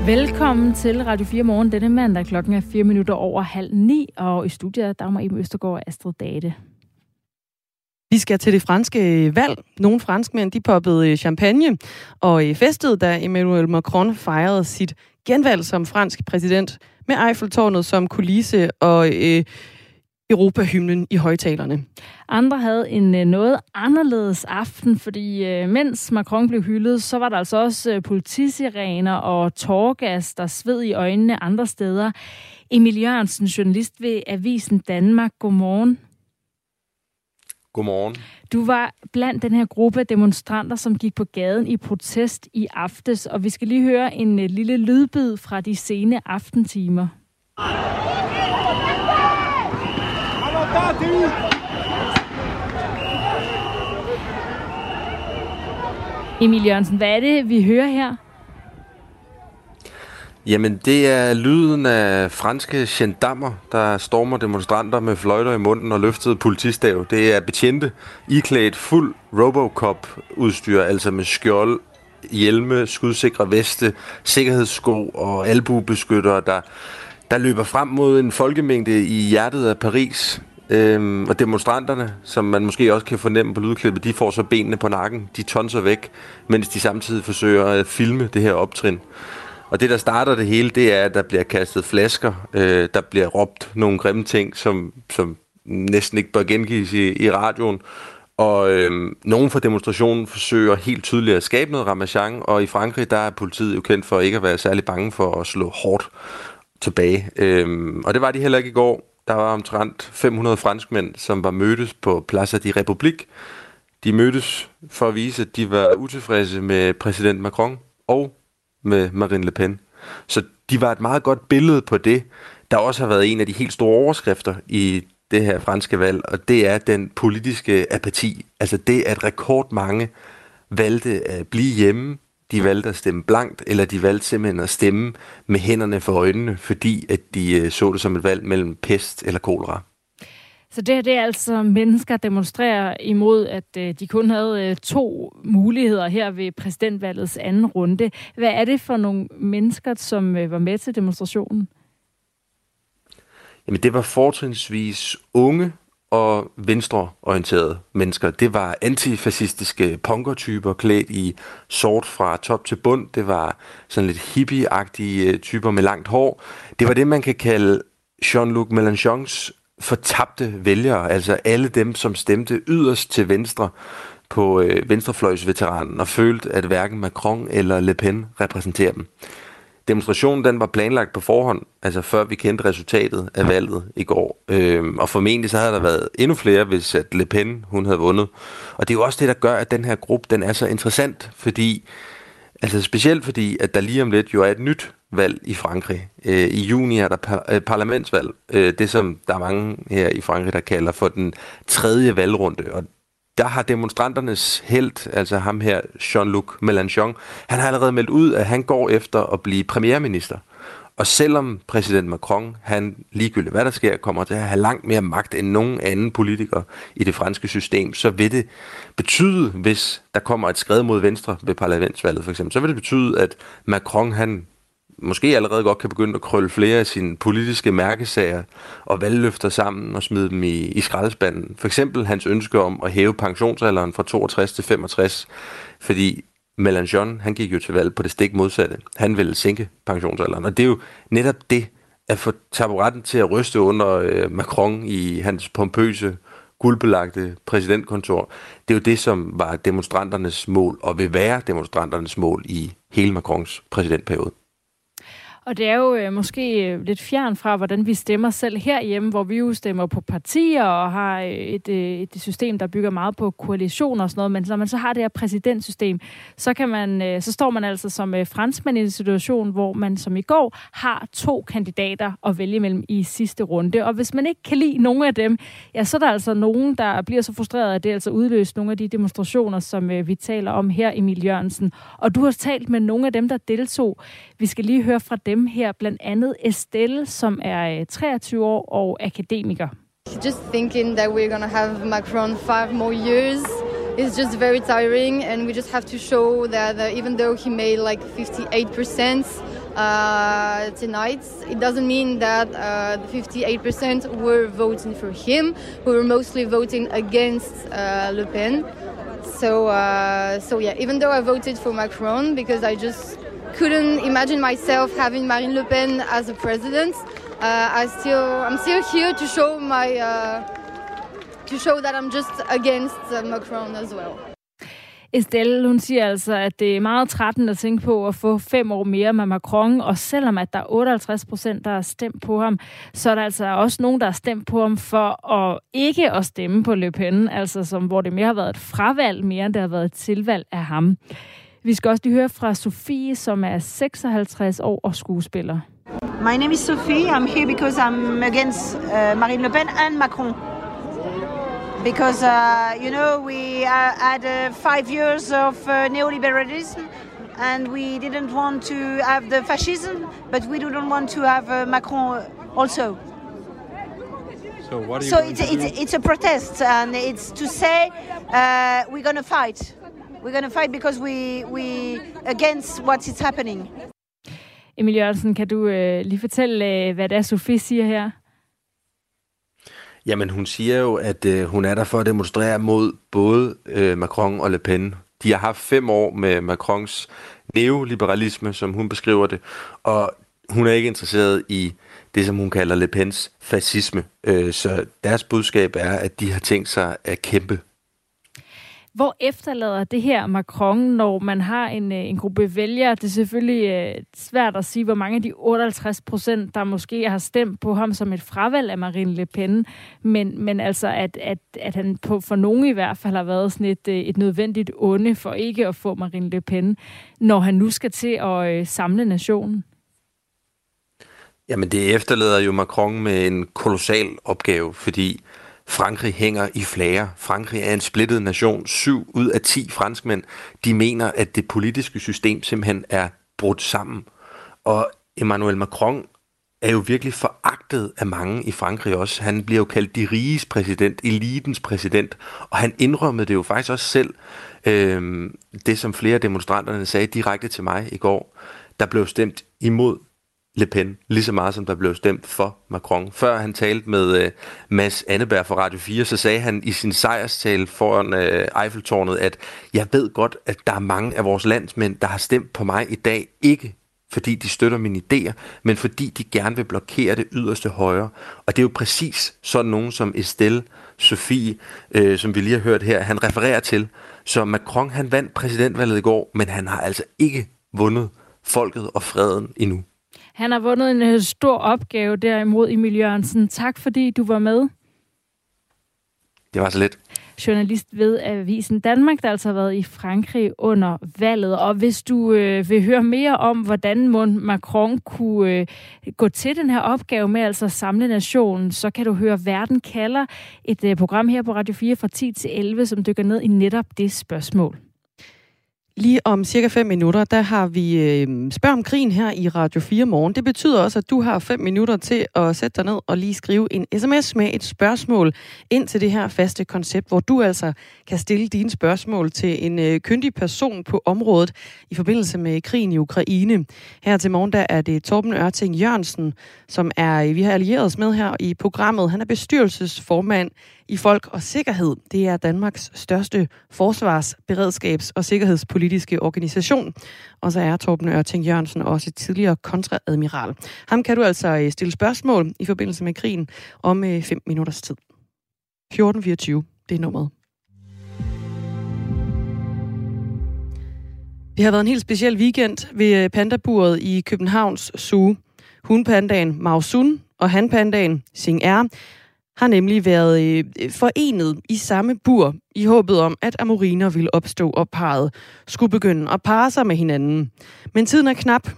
Velkommen til Radio 4 Morgen denne mandag. Klokken er 4 minutter over halv ni, og i studiet er Dagmar Eben Østergaard og Astrid Date. Vi skal til det franske øh, valg. Nogle franskmænd de poppede øh, champagne og øh, festede, da Emmanuel Macron fejrede sit genvalg som fransk præsident med Eiffeltårnet som kulisse og øh, Europahymnen i højtalerne. Andre havde en øh, noget anderledes aften, fordi øh, mens Macron blev hyldet, så var der altså også øh, politisirener og tårgas, der sved i øjnene andre steder. Emil Jørgensen, journalist ved Avisen Danmark. Godmorgen. Godmorgen. Du var blandt den her gruppe demonstranter, som gik på gaden i protest i aftes, og vi skal lige høre en øh, lille lydbid fra de sene aftentimer. Emil Jørgensen, hvad er det, vi hører her? Jamen, det er lyden af franske gendarmer, der stormer demonstranter med fløjter i munden og løftede politistav. Det er betjente, iklædt fuld Robocop-udstyr, altså med skjold, hjelme, skudsikre veste, sikkerhedssko og albuebeskyttere, der, der løber frem mod en folkemængde i hjertet af Paris. Øhm, og demonstranterne, som man måske også kan fornemme på lydklippet, de får så benene på nakken, de tonser væk, mens de samtidig forsøger at filme det her optrin. Og det, der starter det hele, det er, at der bliver kastet flasker, øh, der bliver råbt nogle grimme ting, som, som næsten ikke bør gengives i, i radioen. Og øh, nogen fra demonstrationen forsøger helt tydeligt at skabe noget ramachan, og i Frankrig, der er politiet jo kendt for ikke at være særlig bange for at slå hårdt tilbage. Øh, og det var de heller ikke i går. Der var omtrent 500 franskmænd, som var mødtes på Plaza de Republik. De mødtes for at vise, at de var utilfredse med præsident Macron og med Marine Le Pen. Så de var et meget godt billede på det, der også har været en af de helt store overskrifter i det her franske valg, og det er den politiske apati. Altså det, at rekordmange valgte at blive hjemme, de valgte at stemme blankt, eller de valgte simpelthen at stemme med hænderne for øjnene, fordi at de øh, så det som et valg mellem pest eller kolera. Så det her det er altså mennesker, demonstrerer imod, at øh, de kun havde øh, to muligheder her ved præsidentvalgets anden runde. Hvad er det for nogle mennesker, som øh, var med til demonstrationen? Jamen, det var fortrinsvis unge og venstreorienterede mennesker. Det var antifascistiske punkertyper klædt i sort fra top til bund. Det var sådan lidt hippieagtige øh, typer med langt hår. Det var det, man kan kalde Jean-Luc Mélenchons fortabte vælgere, altså alle dem, som stemte yderst til venstre på øh, venstrefløjsveteranen og følte, at hverken Macron eller Le Pen repræsenterer dem. Demonstrationen den var planlagt på forhånd, altså før vi kendte resultatet af valget i går. Øhm, og formentlig så havde der været endnu flere, hvis at Le Pen hun havde vundet. Og det er jo også det, der gør, at den her gruppe den er så interessant, fordi altså specielt fordi, at der lige om lidt jo er et nyt valg i Frankrig. Øh, I juni er der par, øh, parlamentsvalg. Øh, det, som der er mange her i Frankrig, der kalder for den tredje valgrunde. Og der har demonstranternes held, altså ham her, Jean-Luc Mélenchon, han har allerede meldt ud, at han går efter at blive premierminister. Og selvom præsident Macron, han ligegyldigt hvad der sker, kommer til at have langt mere magt end nogen anden politiker i det franske system, så vil det betyde, hvis der kommer et skred mod venstre ved parlamentsvalget for eksempel, så vil det betyde, at Macron han måske allerede godt kan begynde at krølle flere af sine politiske mærkesager og valgløfter sammen og smide dem i, i skraldespanden. For eksempel hans ønske om at hæve pensionsalderen fra 62 til 65, fordi Mélenchon, han gik jo til valg på det stik modsatte. Han ville sænke pensionsalderen, og det er jo netop det, at få taburetten til at ryste under øh, Macron i hans pompøse, guldbelagte præsidentkontor. Det er jo det, som var demonstranternes mål, og vil være demonstranternes mål i hele Macrons præsidentperiode. Og det er jo øh, måske øh, lidt fjern fra, hvordan vi stemmer selv herhjemme, hvor vi jo stemmer på partier og har øh, et, øh, et system, der bygger meget på koalitioner og sådan noget. Men når man så har det her præsidentsystem, så, kan man, øh, så står man altså som øh, franskmand i en situation, hvor man som i går har to kandidater at vælge mellem i sidste runde. Og hvis man ikke kan lide nogen af dem, ja, så er der altså nogen, der bliver så frustreret, at det altså udløst nogle af de demonstrationer, som øh, vi taler om her, Emil Jørgensen. Og du har talt med nogle af dem, der deltog. Vi skal lige høre fra dem dem her blandt andet Estelle, som er øh, 23 år og akademiker. Just thinking that we're gonna have Macron five more years is just very tiring, and we just have to show that uh, even though he made like 58% uh, tonight, it doesn't mean that uh, the 58% were voting for him. We were mostly voting against uh, Le Pen. So, uh, so yeah, even though I voted for Macron because I just couldn't imagine myself having Marine Le Pen as a president. Uh, I still, I'm still here to show my, uh, to show that I'm just against uh, Macron as well. Estelle, hun siger altså, at det er meget trættende at tænke på at få fem år mere med Macron, og selvom at der er 58 procent, der har stemt på ham, så er der altså også nogen, der har stemt på ham for at ikke at stemme på Le Pen, altså som, hvor det mere har været et fravalg, mere end det har været et tilvalg af ham. Vi skal også lige høre fra Sofie, som er 56 år og skuespiller. My name is Sophie. I'm here because I'm against uh, Marine Le Pen and Macron. Because, uh, you know, we uh, had uh, five years of uh, neoliberalism and we didn't want to have the fascism, but we didn't want to have uh, Macron also. So what are you So it's, it's, it's a protest and it's to say uh, we're going to fight. We're going to fight because we, we against what is happening. Emil Jørgensen, kan du øh, lige fortælle, øh, hvad det er, Sofie siger her? Jamen, hun siger jo, at øh, hun er der for at demonstrere mod både øh, Macron og Le Pen. De har haft fem år med Macrons neoliberalisme, som hun beskriver det, og hun er ikke interesseret i det, som hun kalder Le Pens fascisme. Øh, så deres budskab er, at de har tænkt sig at kæmpe hvor efterlader det her Macron, når man har en, øh, en gruppe vælgere? Det er selvfølgelig øh, svært at sige, hvor mange af de 58 procent, der måske har stemt på ham som et fravalg af Marine Le Pen. Men, men altså, at, at, at han på, for nogen i hvert fald har været sådan et, øh, et nødvendigt onde for ikke at få Marine Le Pen, når han nu skal til at samle nationen. Jamen det efterlader jo Macron med en kolossal opgave, fordi Frankrig hænger i flager. Frankrig er en splittet nation. Syv ud af ti franskmænd, de mener, at det politiske system simpelthen er brudt sammen. Og Emmanuel Macron er jo virkelig foragtet af mange i Frankrig også. Han bliver jo kaldt de riges præsident, elitens præsident, og han indrømmede det jo faktisk også selv, øh, det som flere af demonstranterne sagde direkte til mig i går. Der blev stemt imod Le Pen, lige så meget som der blev stemt for Macron. Før han talte med øh, Mads Anneberg fra Radio 4, så sagde han i sin sejrstale foran øh, Eiffeltårnet, at jeg ved godt, at der er mange af vores landsmænd, der har stemt på mig i dag, ikke fordi de støtter mine idéer, men fordi de gerne vil blokere det yderste højre. Og det er jo præcis sådan nogen som Estelle Sofie, øh, som vi lige har hørt her, han refererer til. Så Macron, han vandt præsidentvalget i går, men han har altså ikke vundet folket og freden endnu. Han har vundet en øh, stor opgave derimod, Emil Jørgensen. Tak fordi du var med. Det var så lidt. journalist ved Avisen Danmark, der altså har været i Frankrig under valget. Og hvis du øh, vil høre mere om, hvordan Mon Macron kunne øh, gå til den her opgave med altså at samle nationen, så kan du høre Verden kalder et øh, program her på Radio 4 fra 10 til 11, som dykker ned i netop det spørgsmål. Lige om cirka 5 minutter, der har vi øh, spørg om krigen her i Radio 4 morgen. Det betyder også, at du har 5 minutter til at sætte dig ned og lige skrive en sms med et spørgsmål ind til det her faste koncept, hvor du altså kan stille dine spørgsmål til en øh, kyndig person på området i forbindelse med krigen i Ukraine. Her til morgen, der er det Torben Ørting Jørgensen, som er øh, vi har allieret os med her i programmet. Han er bestyrelsesformand i Folk og Sikkerhed. Det er Danmarks største forsvars-, beredskabs- og sikkerhedspolitiske organisation. Og så er Torben Ørting Jørgensen også tidligere kontraadmiral. Ham kan du altså øh, stille spørgsmål i forbindelse med krigen om øh, 5 minutters tid. 1424, det er nummeret. Det har været en helt speciel weekend ved øh, pandaburet i Københavns Zoo. Hunpandaen Mausun og hanpandaen Sing Er har nemlig været øh, øh, forenet i samme bur i håbet om, at amoriner ville opstå, og parret skulle begynde at parre sig med hinanden. Men tiden er knap,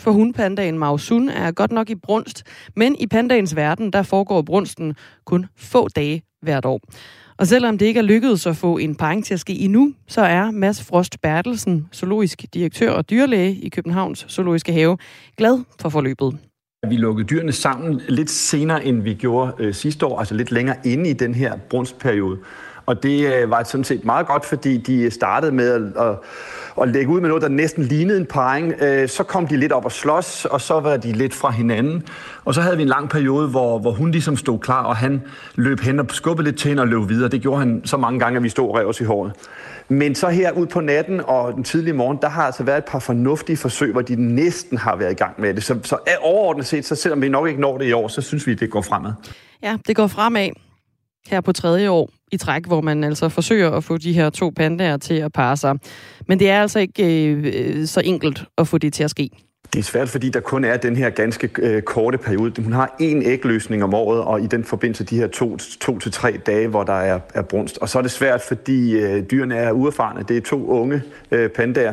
for hundpandaen Mausun er godt nok i brunst, men i pandaens verden, der foregår brunsten kun få dage hvert år. Og selvom det ikke er lykkedes at få en parring til at ske endnu, så er Mads Frost Bertelsen, zoologisk direktør og dyrlæge i Københavns Zoologiske Have, glad for forløbet. Vi lukkede dyrene sammen lidt senere, end vi gjorde øh, sidste år, altså lidt længere inde i den her brunstperiode. Og det øh, var sådan set meget godt, fordi de startede med at, at, at lægge ud med noget, der næsten lignede en parring. Øh, så kom de lidt op og slås, og så var de lidt fra hinanden. Og så havde vi en lang periode, hvor, hvor hun ligesom stod klar, og han løb hen og skubbede lidt til hende og løb videre. Det gjorde han så mange gange, at vi stod og rev os i håret. Men så her ud på natten og den tidlige morgen, der har altså været et par fornuftige forsøg, hvor de næsten har været i gang med det. Så, så overordnet set, så selvom vi nok ikke når det i år, så synes vi, det går fremad. Ja, det går fremad her på tredje år i træk, hvor man altså forsøger at få de her to pandaer til at parre sig. Men det er altså ikke øh, øh, så enkelt at få det til at ske. Det er svært, fordi der kun er den her ganske øh, korte periode. Hun har én ægløsning om året, og i den forbindelse de her to, to til tre dage, hvor der er, er brunst. Og så er det svært, fordi øh, dyrene er uerfarne. Det er to unge øh, pandaer.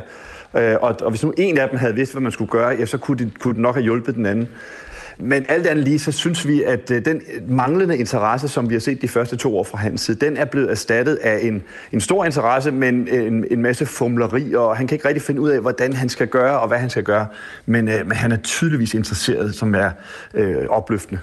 Øh, og, og hvis nu en af dem havde vidst, hvad man skulle gøre, ja, så kunne det, kunne nok have hjulpet den anden. Men alt andet lige, så synes vi, at øh, den øh, manglende interesse, som vi har set de første to år fra hans side, den er blevet erstattet af en, en stor interesse, men øh, en, en masse fumleri, og han kan ikke rigtig finde ud af, hvordan han skal gøre, og hvad han skal gøre. Men, øh, men han er tydeligvis interesseret, som er øh, opløftende.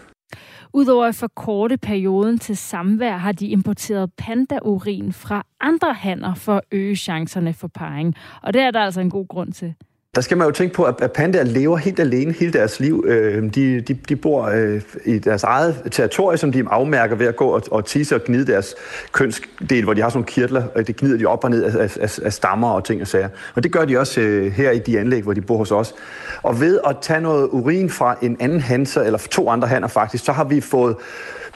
Udover at forkorte perioden til samvær, har de importeret pandaurin fra andre hanner for at øge chancerne for parring. Og det er der altså en god grund til. Der skal man jo tænke på, at pandaer lever helt alene hele deres liv. Øhm, de, de, de bor øh, i deres eget territorie, som de afmærker ved at gå og, og tisse og gnide deres kønsdel, hvor de har sådan nogle kirtler, og det gnider de op og ned af, af, af stammer og ting og sager. Og det gør de også øh, her i de anlæg, hvor de bor hos os. Og ved at tage noget urin fra en anden hanser, eller to andre hanner faktisk, så har vi fået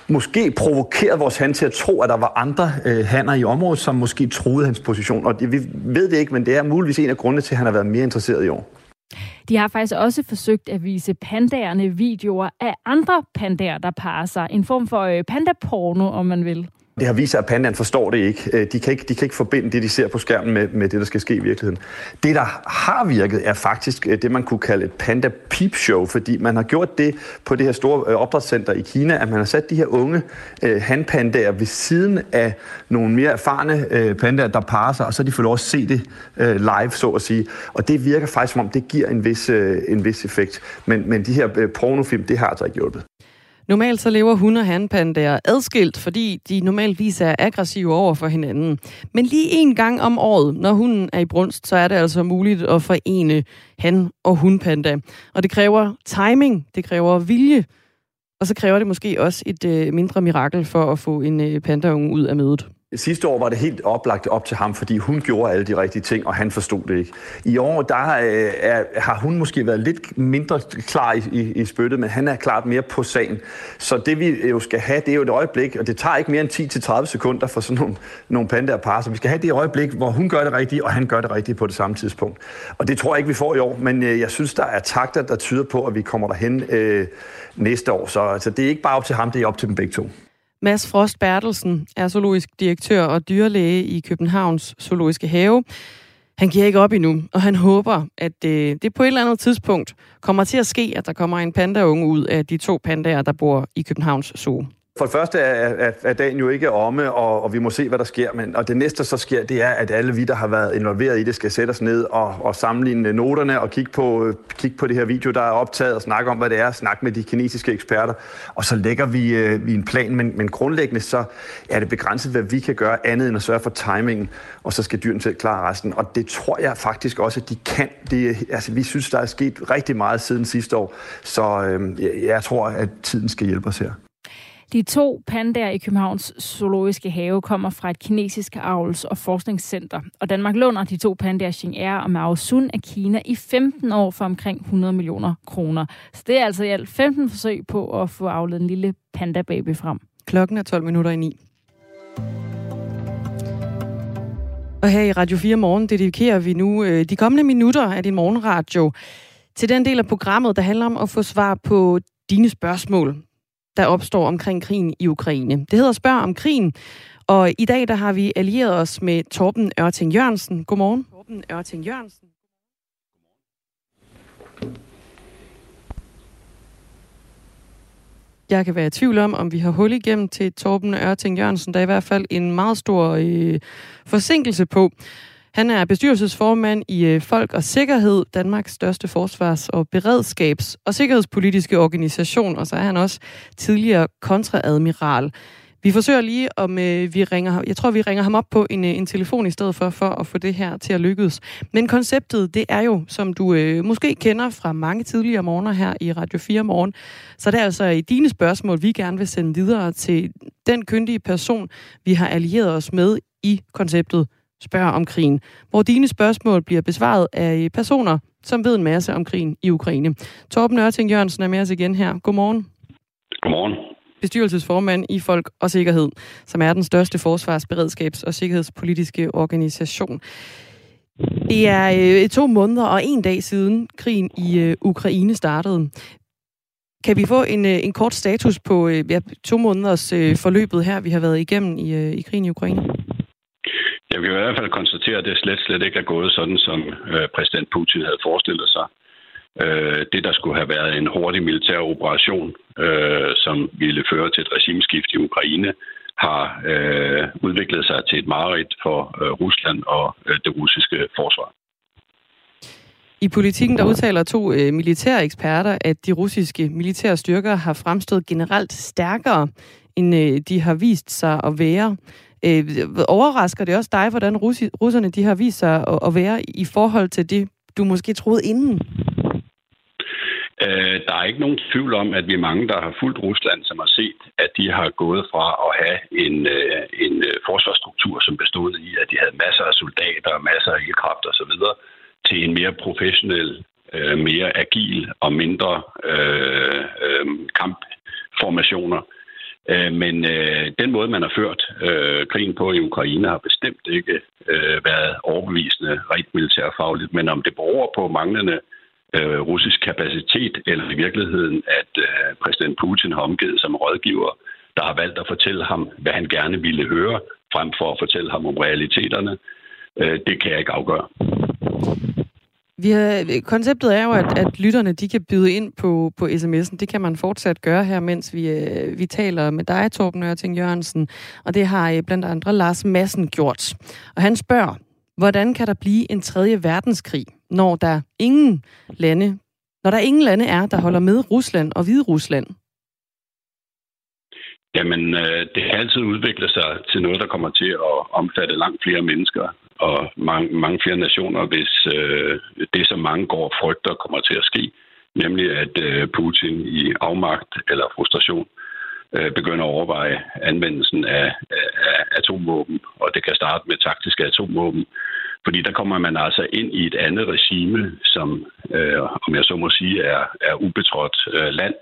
måske provokeret vores han til at tro, at der var andre øh, hanner i området, som måske troede hans position. Og det, vi ved det ikke, men det er muligvis en af grundene til, at han har været mere interesseret i år. De har faktisk også forsøgt at vise pandaerne videoer af andre pandaer, der parer sig. En form for øh, pandaporno, om man vil. Det har vist sig, at pandaen forstår det ikke. Øh, de kan ikke, de kan ikke forbinde det, de ser på skærmen med, med det, der skal ske i virkeligheden. Det, der har virket, er faktisk øh, det, man kunne kalde et panda peep show, fordi man har gjort det på det her store øh, opdrætscenter i Kina, at man har sat de her unge øh, hanpandaer ved siden af nogle mere erfarne øh, pandaer, der parer sig, og så de får lov at se det øh, live, så at sige. Og det virker faktisk, som om det giver en vis, øh, en vis effekt. Men, men de her øh, pornofilm, det har altså ikke hjulpet. Normalt så lever hun og hanpandaer adskilt, fordi de normalvis er aggressive over for hinanden. Men lige en gang om året, når hunden er i brunst, så er det altså muligt at forene han og hunpanda. Og det kræver timing, det kræver vilje, og så kræver det måske også et øh, mindre mirakel for at få en øh, pandaunge ud af mødet. Sidste år var det helt oplagt op til ham, fordi hun gjorde alle de rigtige ting, og han forstod det ikke. I år der øh, er, har hun måske været lidt mindre klar i, i, i spyttet, men han er klart mere på sagen. Så det vi jo skal have, det er jo et øjeblik, og det tager ikke mere end 10-30 sekunder for sådan nogle, nogle pandaer par, så vi skal have det øjeblik, hvor hun gør det rigtige, og han gør det rigtige på det samme tidspunkt. Og det tror jeg ikke, vi får i år, men øh, jeg synes, der er takter, der tyder på, at vi kommer derhen øh, næste år. Så altså, det er ikke bare op til ham, det er op til dem begge to. Mads Frost Bertelsen er zoologisk direktør og dyrlæge i Københavns Zoologiske Have. Han giver ikke op endnu, og han håber, at det, det på et eller andet tidspunkt kommer til at ske, at der kommer en pandaunge ud af de to pandaer, der bor i Københavns Zoo. For det første er, er, er dagen jo ikke omme, og, og vi må se, hvad der sker. Men, og det næste, så sker, det er, at alle vi, der har været involveret i det, skal sætte os ned og, og sammenligne noterne og kigge på, kigge på det her video, der er optaget, og snakke om, hvad det er, snakke med de kinesiske eksperter. Og så lægger vi, øh, vi en plan, men, men grundlæggende så er det begrænset, hvad vi kan gøre andet end at sørge for timingen, og så skal dyrene selv klare resten. Og det tror jeg faktisk også, at de kan. Det, altså, vi synes, der er sket rigtig meget siden sidste år, så øh, jeg, jeg tror, at tiden skal hjælpe os her. De to pandaer i Københavns Zoologiske Have kommer fra et kinesisk avls- og forskningscenter, og Danmark låner de to pandaer Xing og Mao Sun af Kina i 15 år for omkring 100 millioner kroner. Så det er altså i alt 15 forsøg på at få afledt en lille panda-baby frem. Klokken er 12 minutter i 9. Og her i Radio 4 Morgen dedikerer vi nu øh, de kommende minutter af din morgenradio til den del af programmet, der handler om at få svar på dine spørgsmål der opstår omkring krigen i Ukraine. Det hedder Spørg om krigen, og i dag der har vi allieret os med Torben Ørting Jørgensen. Godmorgen. Torben Ørting Jørgensen. Jeg kan være i tvivl om, om vi har hul igennem til Torben Ørting Jørgensen. Der er i hvert fald en meget stor øh, forsinkelse på. Han er bestyrelsesformand i øh, Folk og Sikkerhed, Danmarks største forsvars- og beredskabs- og sikkerhedspolitiske organisation, og så er han også tidligere kontraadmiral. Vi forsøger lige, om øh, vi ringer, jeg tror, vi ringer ham op på en, øh, en telefon i stedet for, for at få det her til at lykkes. Men konceptet, det er jo, som du øh, måske kender fra mange tidligere morgener her i Radio 4 Morgen, så det er altså i dine spørgsmål, vi gerne vil sende videre til den kyndige person, vi har allieret os med i konceptet spørger om krigen, hvor dine spørgsmål bliver besvaret af personer, som ved en masse om krigen i Ukraine. Torben Ørting Jørgensen er med os igen her. Godmorgen. Godmorgen. bestyrelsesformand i Folk og Sikkerhed, som er den største forsvarsberedskabs- og sikkerhedspolitiske organisation. Det er øh, to måneder og en dag siden krigen i øh, Ukraine startede. Kan vi få en, øh, en kort status på øh, ja, to måneders øh, forløbet her, vi har været igennem i, øh, i krigen i Ukraine? Jeg vil i hvert fald konstatere, at det slet, slet ikke er gået sådan, som øh, præsident Putin havde forestillet sig. Øh, det, der skulle have været en hurtig militær operation, øh, som ville føre til et regimeskift i Ukraine, har øh, udviklet sig til et mareridt for øh, Rusland og øh, det russiske forsvar. I politikken der udtaler to øh, militære eksperter, at de russiske militære styrker har fremstået generelt stærkere, end øh, de har vist sig at være. Øh, overrasker det også dig, hvordan russi- russerne de har vist sig at, at være i forhold til det, du måske troede inden? Øh, der er ikke nogen tvivl om, at vi er mange, der har fulgt Rusland, som har set, at de har gået fra at have en, øh, en øh, forsvarsstruktur, som bestod i, at de havde masser af soldater, masser af ildkraft osv., til en mere professionel, øh, mere agil og mindre øh, øh, kampformationer. Øh, Øh, men øh, den måde, man har ført øh, krigen på i Ukraine, har bestemt ikke øh, været overbevisende rent militærfagligt, men om det beror på manglende øh, russisk kapacitet, eller i virkeligheden, at øh, præsident Putin har omgivet som rådgiver, der har valgt at fortælle ham, hvad han gerne ville høre, frem for at fortælle ham om realiteterne, øh, det kan jeg ikke afgøre. Vi har, konceptet er jo, at, at lytterne de kan byde ind på, på sms'en. Det kan man fortsat gøre her, mens vi, øh, vi taler med dig, Torben Ørting Jørgensen. Og det har øh, blandt andre Lars Madsen gjort. Og han spørger, hvordan kan der blive en tredje verdenskrig, når der ingen lande, når der ingen lande er, der holder med Rusland og Hvide Rusland? Jamen, øh, det kan altid udvikle sig til noget, der kommer til at omfatte langt flere mennesker og mange, mange flere nationer, hvis øh, det, som mange går og frygter, kommer til at ske. Nemlig, at øh, Putin i afmagt eller frustration øh, begynder at overveje anvendelsen af, af, af atomvåben, og det kan starte med taktiske atomvåben, fordi der kommer man altså ind i et andet regime, som, øh, om jeg så må sige, er, er ubetrådt øh, land,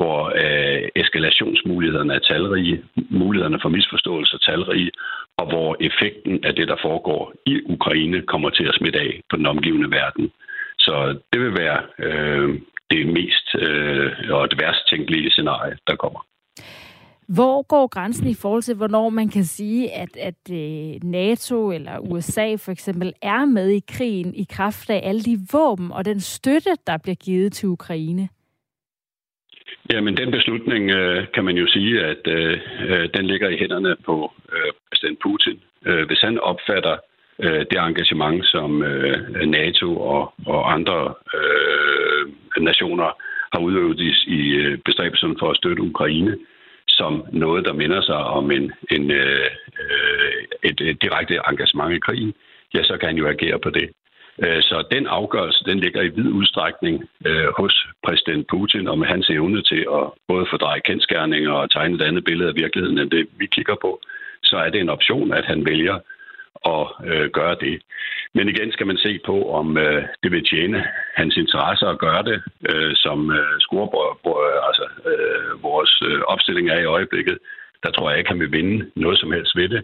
hvor øh, eskalationsmulighederne er talrige, mulighederne for misforståelse er talrige, og hvor effekten af det, der foregår i Ukraine, kommer til at smitte af på den omgivende verden. Så det vil være øh, det mest øh, og det værst tænkelige scenarie, der kommer. Hvor går grænsen i forhold til, hvornår man kan sige, at, at øh, NATO eller USA for eksempel er med i krigen i kraft af alle de våben og den støtte, der bliver givet til Ukraine? Jamen, den beslutning øh, kan man jo sige, at øh, øh, den ligger i hænderne på øh, præsident Putin. Øh, hvis han opfatter øh, det engagement, som øh, NATO og, og andre øh, nationer har udøvet i, i øh, bestræbelsen for at støtte Ukraine, som noget, der minder sig om en, en, øh, øh, et, et direkte engagement i krigen, ja, så kan han jo agere på det. Øh, så den afgørelse, den ligger i vid udstrækning øh, hos præsident Putin, og med hans evne til at både fordreje kendskærninger og tegne et andet billede af virkeligheden, end det vi kigger på, så er det en option, at han vælger at øh, gøre det. Men igen skal man se på, om øh, det vil tjene hans interesse at gøre det, øh, som øh, scorebord, øh, altså øh, vores øh, opstilling er i øjeblikket. Der tror jeg ikke, han vil vinde noget som helst ved det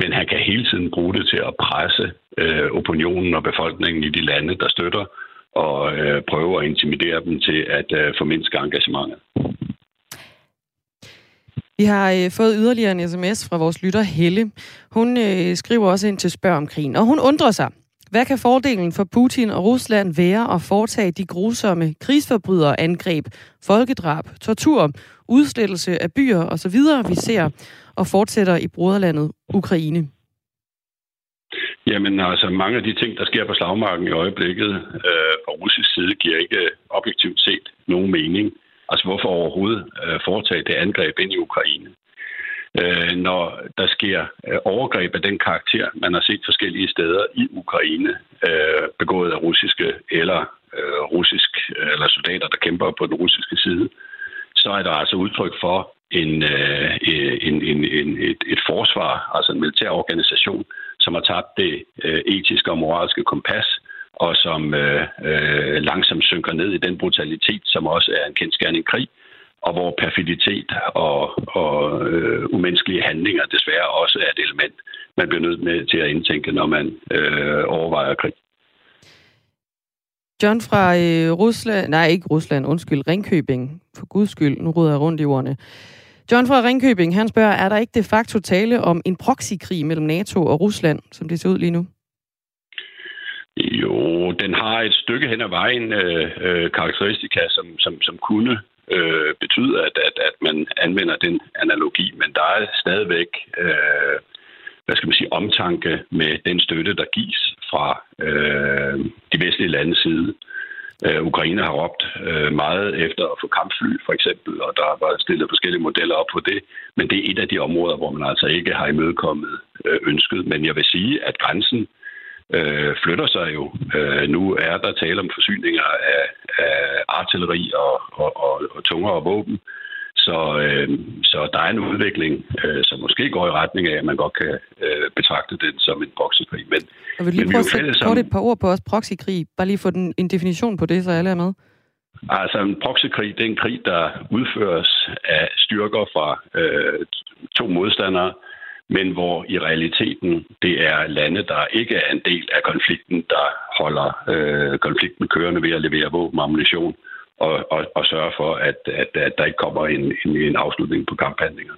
men han kan hele tiden bruge det til at presse øh, opinionen og befolkningen i de lande, der støtter, og øh, prøve at intimidere dem til at øh, formindske engagementet. Vi har øh, fået yderligere en sms fra vores lytter Helle. Hun øh, skriver også ind til spørg om krigen, og hun undrer sig. Hvad kan fordelen for Putin og Rusland være at foretage de grusomme krigsforbryderangreb, folkedrab, tortur, udslettelse af byer osv., vi ser og fortsætter i broderlandet Ukraine? Jamen altså, mange af de ting, der sker på slagmarken i øjeblikket øh, fra russisk side, giver ikke objektivt set nogen mening. Altså, hvorfor overhovedet øh, foretage det angreb ind i Ukraine? Øh, når der sker øh, overgreb af den karakter, man har set forskellige steder i Ukraine, øh, begået af russiske eller øh, russisk eller soldater, der kæmper på den russiske side, så er der altså udtryk for en, øh, en, en, en, et, et forsvar, altså en militær organisation, som har tabt det øh, etiske og moralske kompas, og som øh, øh, langsomt synker ned i den brutalitet, som også er en kendskærning krig, og hvor perfiditet og, og øh, umenneskelige handlinger desværre også er et element, man bliver nødt med til at indtænke, når man øh, overvejer krig. John fra øh, Rusland, nej ikke Rusland, undskyld, Ringkøbing, for guds skyld, nu rydder jeg rundt i ordene. John fra Ringkøbing, han spørger, er der ikke de facto tale om en proxykrig mellem NATO og Rusland, som det ser ud lige nu? Jo, den har et stykke hen ad vejen øh, øh, karakteristika, som, som, som kunne øh, betyde, at, at, at man anvender den analogi, men der er stadigvæk øh, hvad skal man sige, omtanke med den støtte, der gives fra øh, de vestlige landes side. Øh, Ukraine har råbt øh, meget efter at få kampfly, for eksempel, og der har været stillet forskellige modeller op på det. Men det er et af de områder, hvor man altså ikke har imødekommet øh, ønsket. Men jeg vil sige, at grænsen øh, flytter sig jo. Øh, nu er der tale om forsyninger af, af artilleri og, og, og, og tungere våben. Så, øh, så der er en udvikling, øh, som måske går i retning af, at man godt kan øh, betragte den som en proxykrig. Men, jeg vil lige men prøve at sætte et par ord på os proxykrig. Bare lige få den, en definition på det, så alle er med. Altså en proxykrig, det er en krig, der udføres af styrker fra øh, to modstandere, men hvor i realiteten det er lande, der ikke er en del af konflikten, der holder øh, konflikten kørende ved at levere våben og ammunition og, og, og sørge for, at, at, at der ikke kommer en, en, en afslutning på kamphandlinger.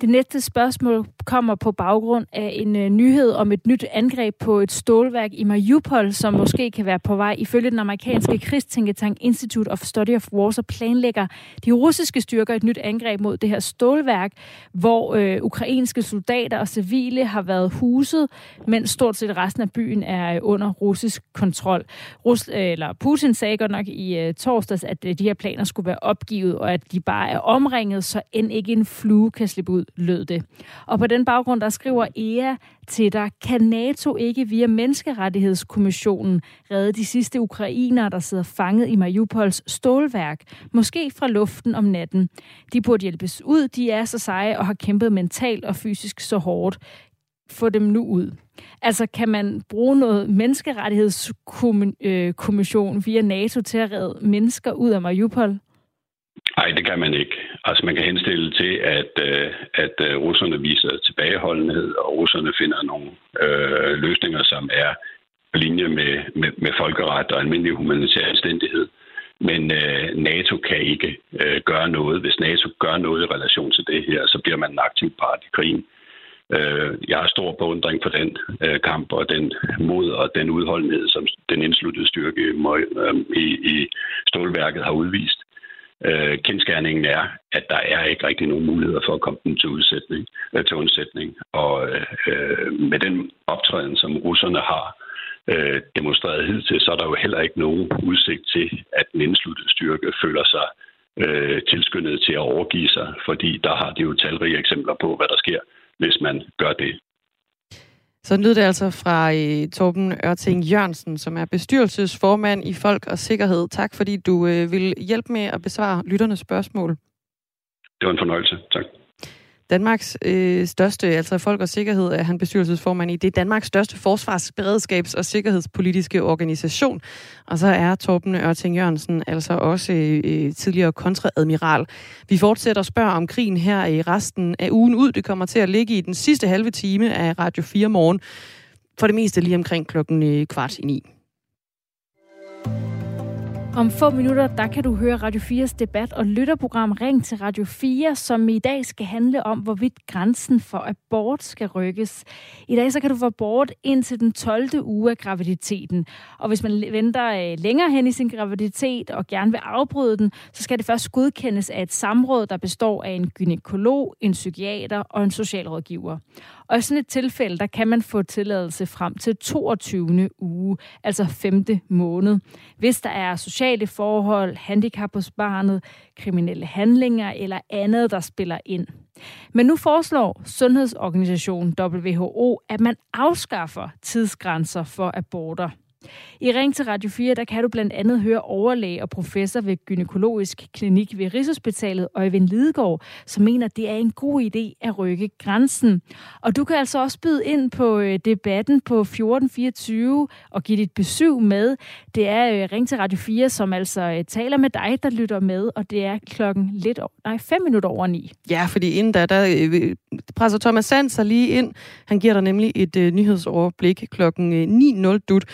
Det næste spørgsmål kommer på baggrund af en øh, nyhed om et nyt angreb på et stålværk i Mariupol, som måske kan være på vej. Ifølge den amerikanske krigstænketank Institute of Study of War, så planlægger de russiske styrker et nyt angreb mod det her stålværk, hvor øh, ukrainske soldater og civile har været huset, mens stort set resten af byen er øh, under russisk kontrol. Rus, øh, eller Putin sagde godt nok i øh, torsdags, at øh, de her planer skulle være opgivet, og at de bare er omringet, så end ikke en flue kan slippe ud lød det. Og på den baggrund, der skriver EA til dig, kan NATO ikke via Menneskerettighedskommissionen redde de sidste ukrainere, der sidder fanget i Mariupols stålværk, måske fra luften om natten. De burde hjælpes ud, de er så seje og har kæmpet mentalt og fysisk så hårdt. Få dem nu ud. Altså, kan man bruge noget menneskerettighedskommission øh, via NATO til at redde mennesker ud af Mariupol? Nej, det kan man ikke. Altså man kan henstille til, at, øh, at øh, russerne viser tilbageholdenhed, og russerne finder nogle øh, løsninger, som er på linje med, med, med folkeret og almindelig humanitær anstændighed. Men øh, NATO kan ikke øh, gøre noget. Hvis NATO gør noget i relation til det her, så bliver man en aktiv part i krigen. Øh, jeg har stor beundring for den øh, kamp og den mod og den udholdenhed, som den indsluttede styrke øh, i, i stålværket har udvist. Øh, kendskærningen er, at der er ikke rigtig nogen muligheder for at komme den til, udsætning, øh, til undsætning. Og øh, øh, med den optræden, som russerne har øh, demonstreret hidtil, så er der jo heller ikke nogen udsigt til, at den indsluttede styrke føler sig øh, tilskyndet til at overgive sig, fordi der har de jo talrige eksempler på, hvad der sker, hvis man gør det. Så lyder det altså fra uh, Torben Ørting Jørgensen, som er bestyrelsesformand i Folk og Sikkerhed. Tak fordi du uh, vil hjælpe med at besvare lytternes spørgsmål. Det var en fornøjelse. Tak. Danmarks øh, største, altså Folk og Sikkerhed, er han bestyrelsesformand i. Det er Danmarks største forsvarsberedskabs- og sikkerhedspolitiske organisation. Og så er Torben Ørting Jørgensen altså også øh, øh tidligere kontraadmiral. Vi fortsætter at spørge om krigen her i resten af ugen ud. Det kommer til at ligge i den sidste halve time af Radio 4 morgen. For det meste lige omkring klokken øh, kvart i ni. Om få minutter, der kan du høre Radio 4's debat og lytterprogram Ring til Radio 4, som i dag skal handle om, hvorvidt grænsen for abort skal rykkes. I dag så kan du få abort indtil den 12. uge af graviditeten. Og hvis man venter øh, længere hen i sin graviditet og gerne vil afbryde den, så skal det først godkendes af et samråd, der består af en gynekolog, en psykiater og en socialrådgiver. Og i sådan et tilfælde, der kan man få tilladelse frem til 22. uge, altså 5. måned. Hvis der er sociale forhold, handicap hos barnet, kriminelle handlinger eller andet, der spiller ind. Men nu foreslår Sundhedsorganisationen WHO, at man afskaffer tidsgrænser for aborter. I Ring til Radio 4, der kan du blandt andet høre overlæge og professor ved gynækologisk klinik ved Rigshospitalet, Øjvind Lidegaard, som mener, det er en god idé at rykke grænsen. Og du kan altså også byde ind på øh, debatten på 1424 og give dit besøg med. Det er øh, Ring til Radio 4, som altså øh, taler med dig, der lytter med, og det er klokken lidt over, nej, fem minutter over ni. Ja, fordi inden da, der presser Thomas Sand sig lige ind. Han giver dig nemlig et øh, nyhedsoverblik klokken 9.00 dut.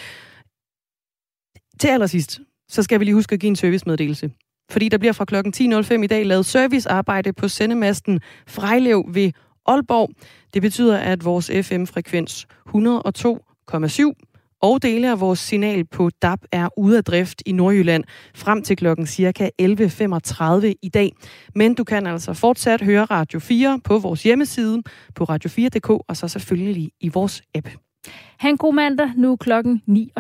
Til allersidst, så skal vi lige huske at give en servicemeddelelse. Fordi der bliver fra klokken 10.05 i dag lavet servicearbejde på sendemasten Frejlev ved Aalborg. Det betyder, at vores FM-frekvens 102,7 og dele af vores signal på DAB er ude af drift i Nordjylland frem til klokken cirka 11.35 i dag. Men du kan altså fortsat høre Radio 4 på vores hjemmeside på radio4.dk og så selvfølgelig i vores app. Han god mandag nu klokken 9.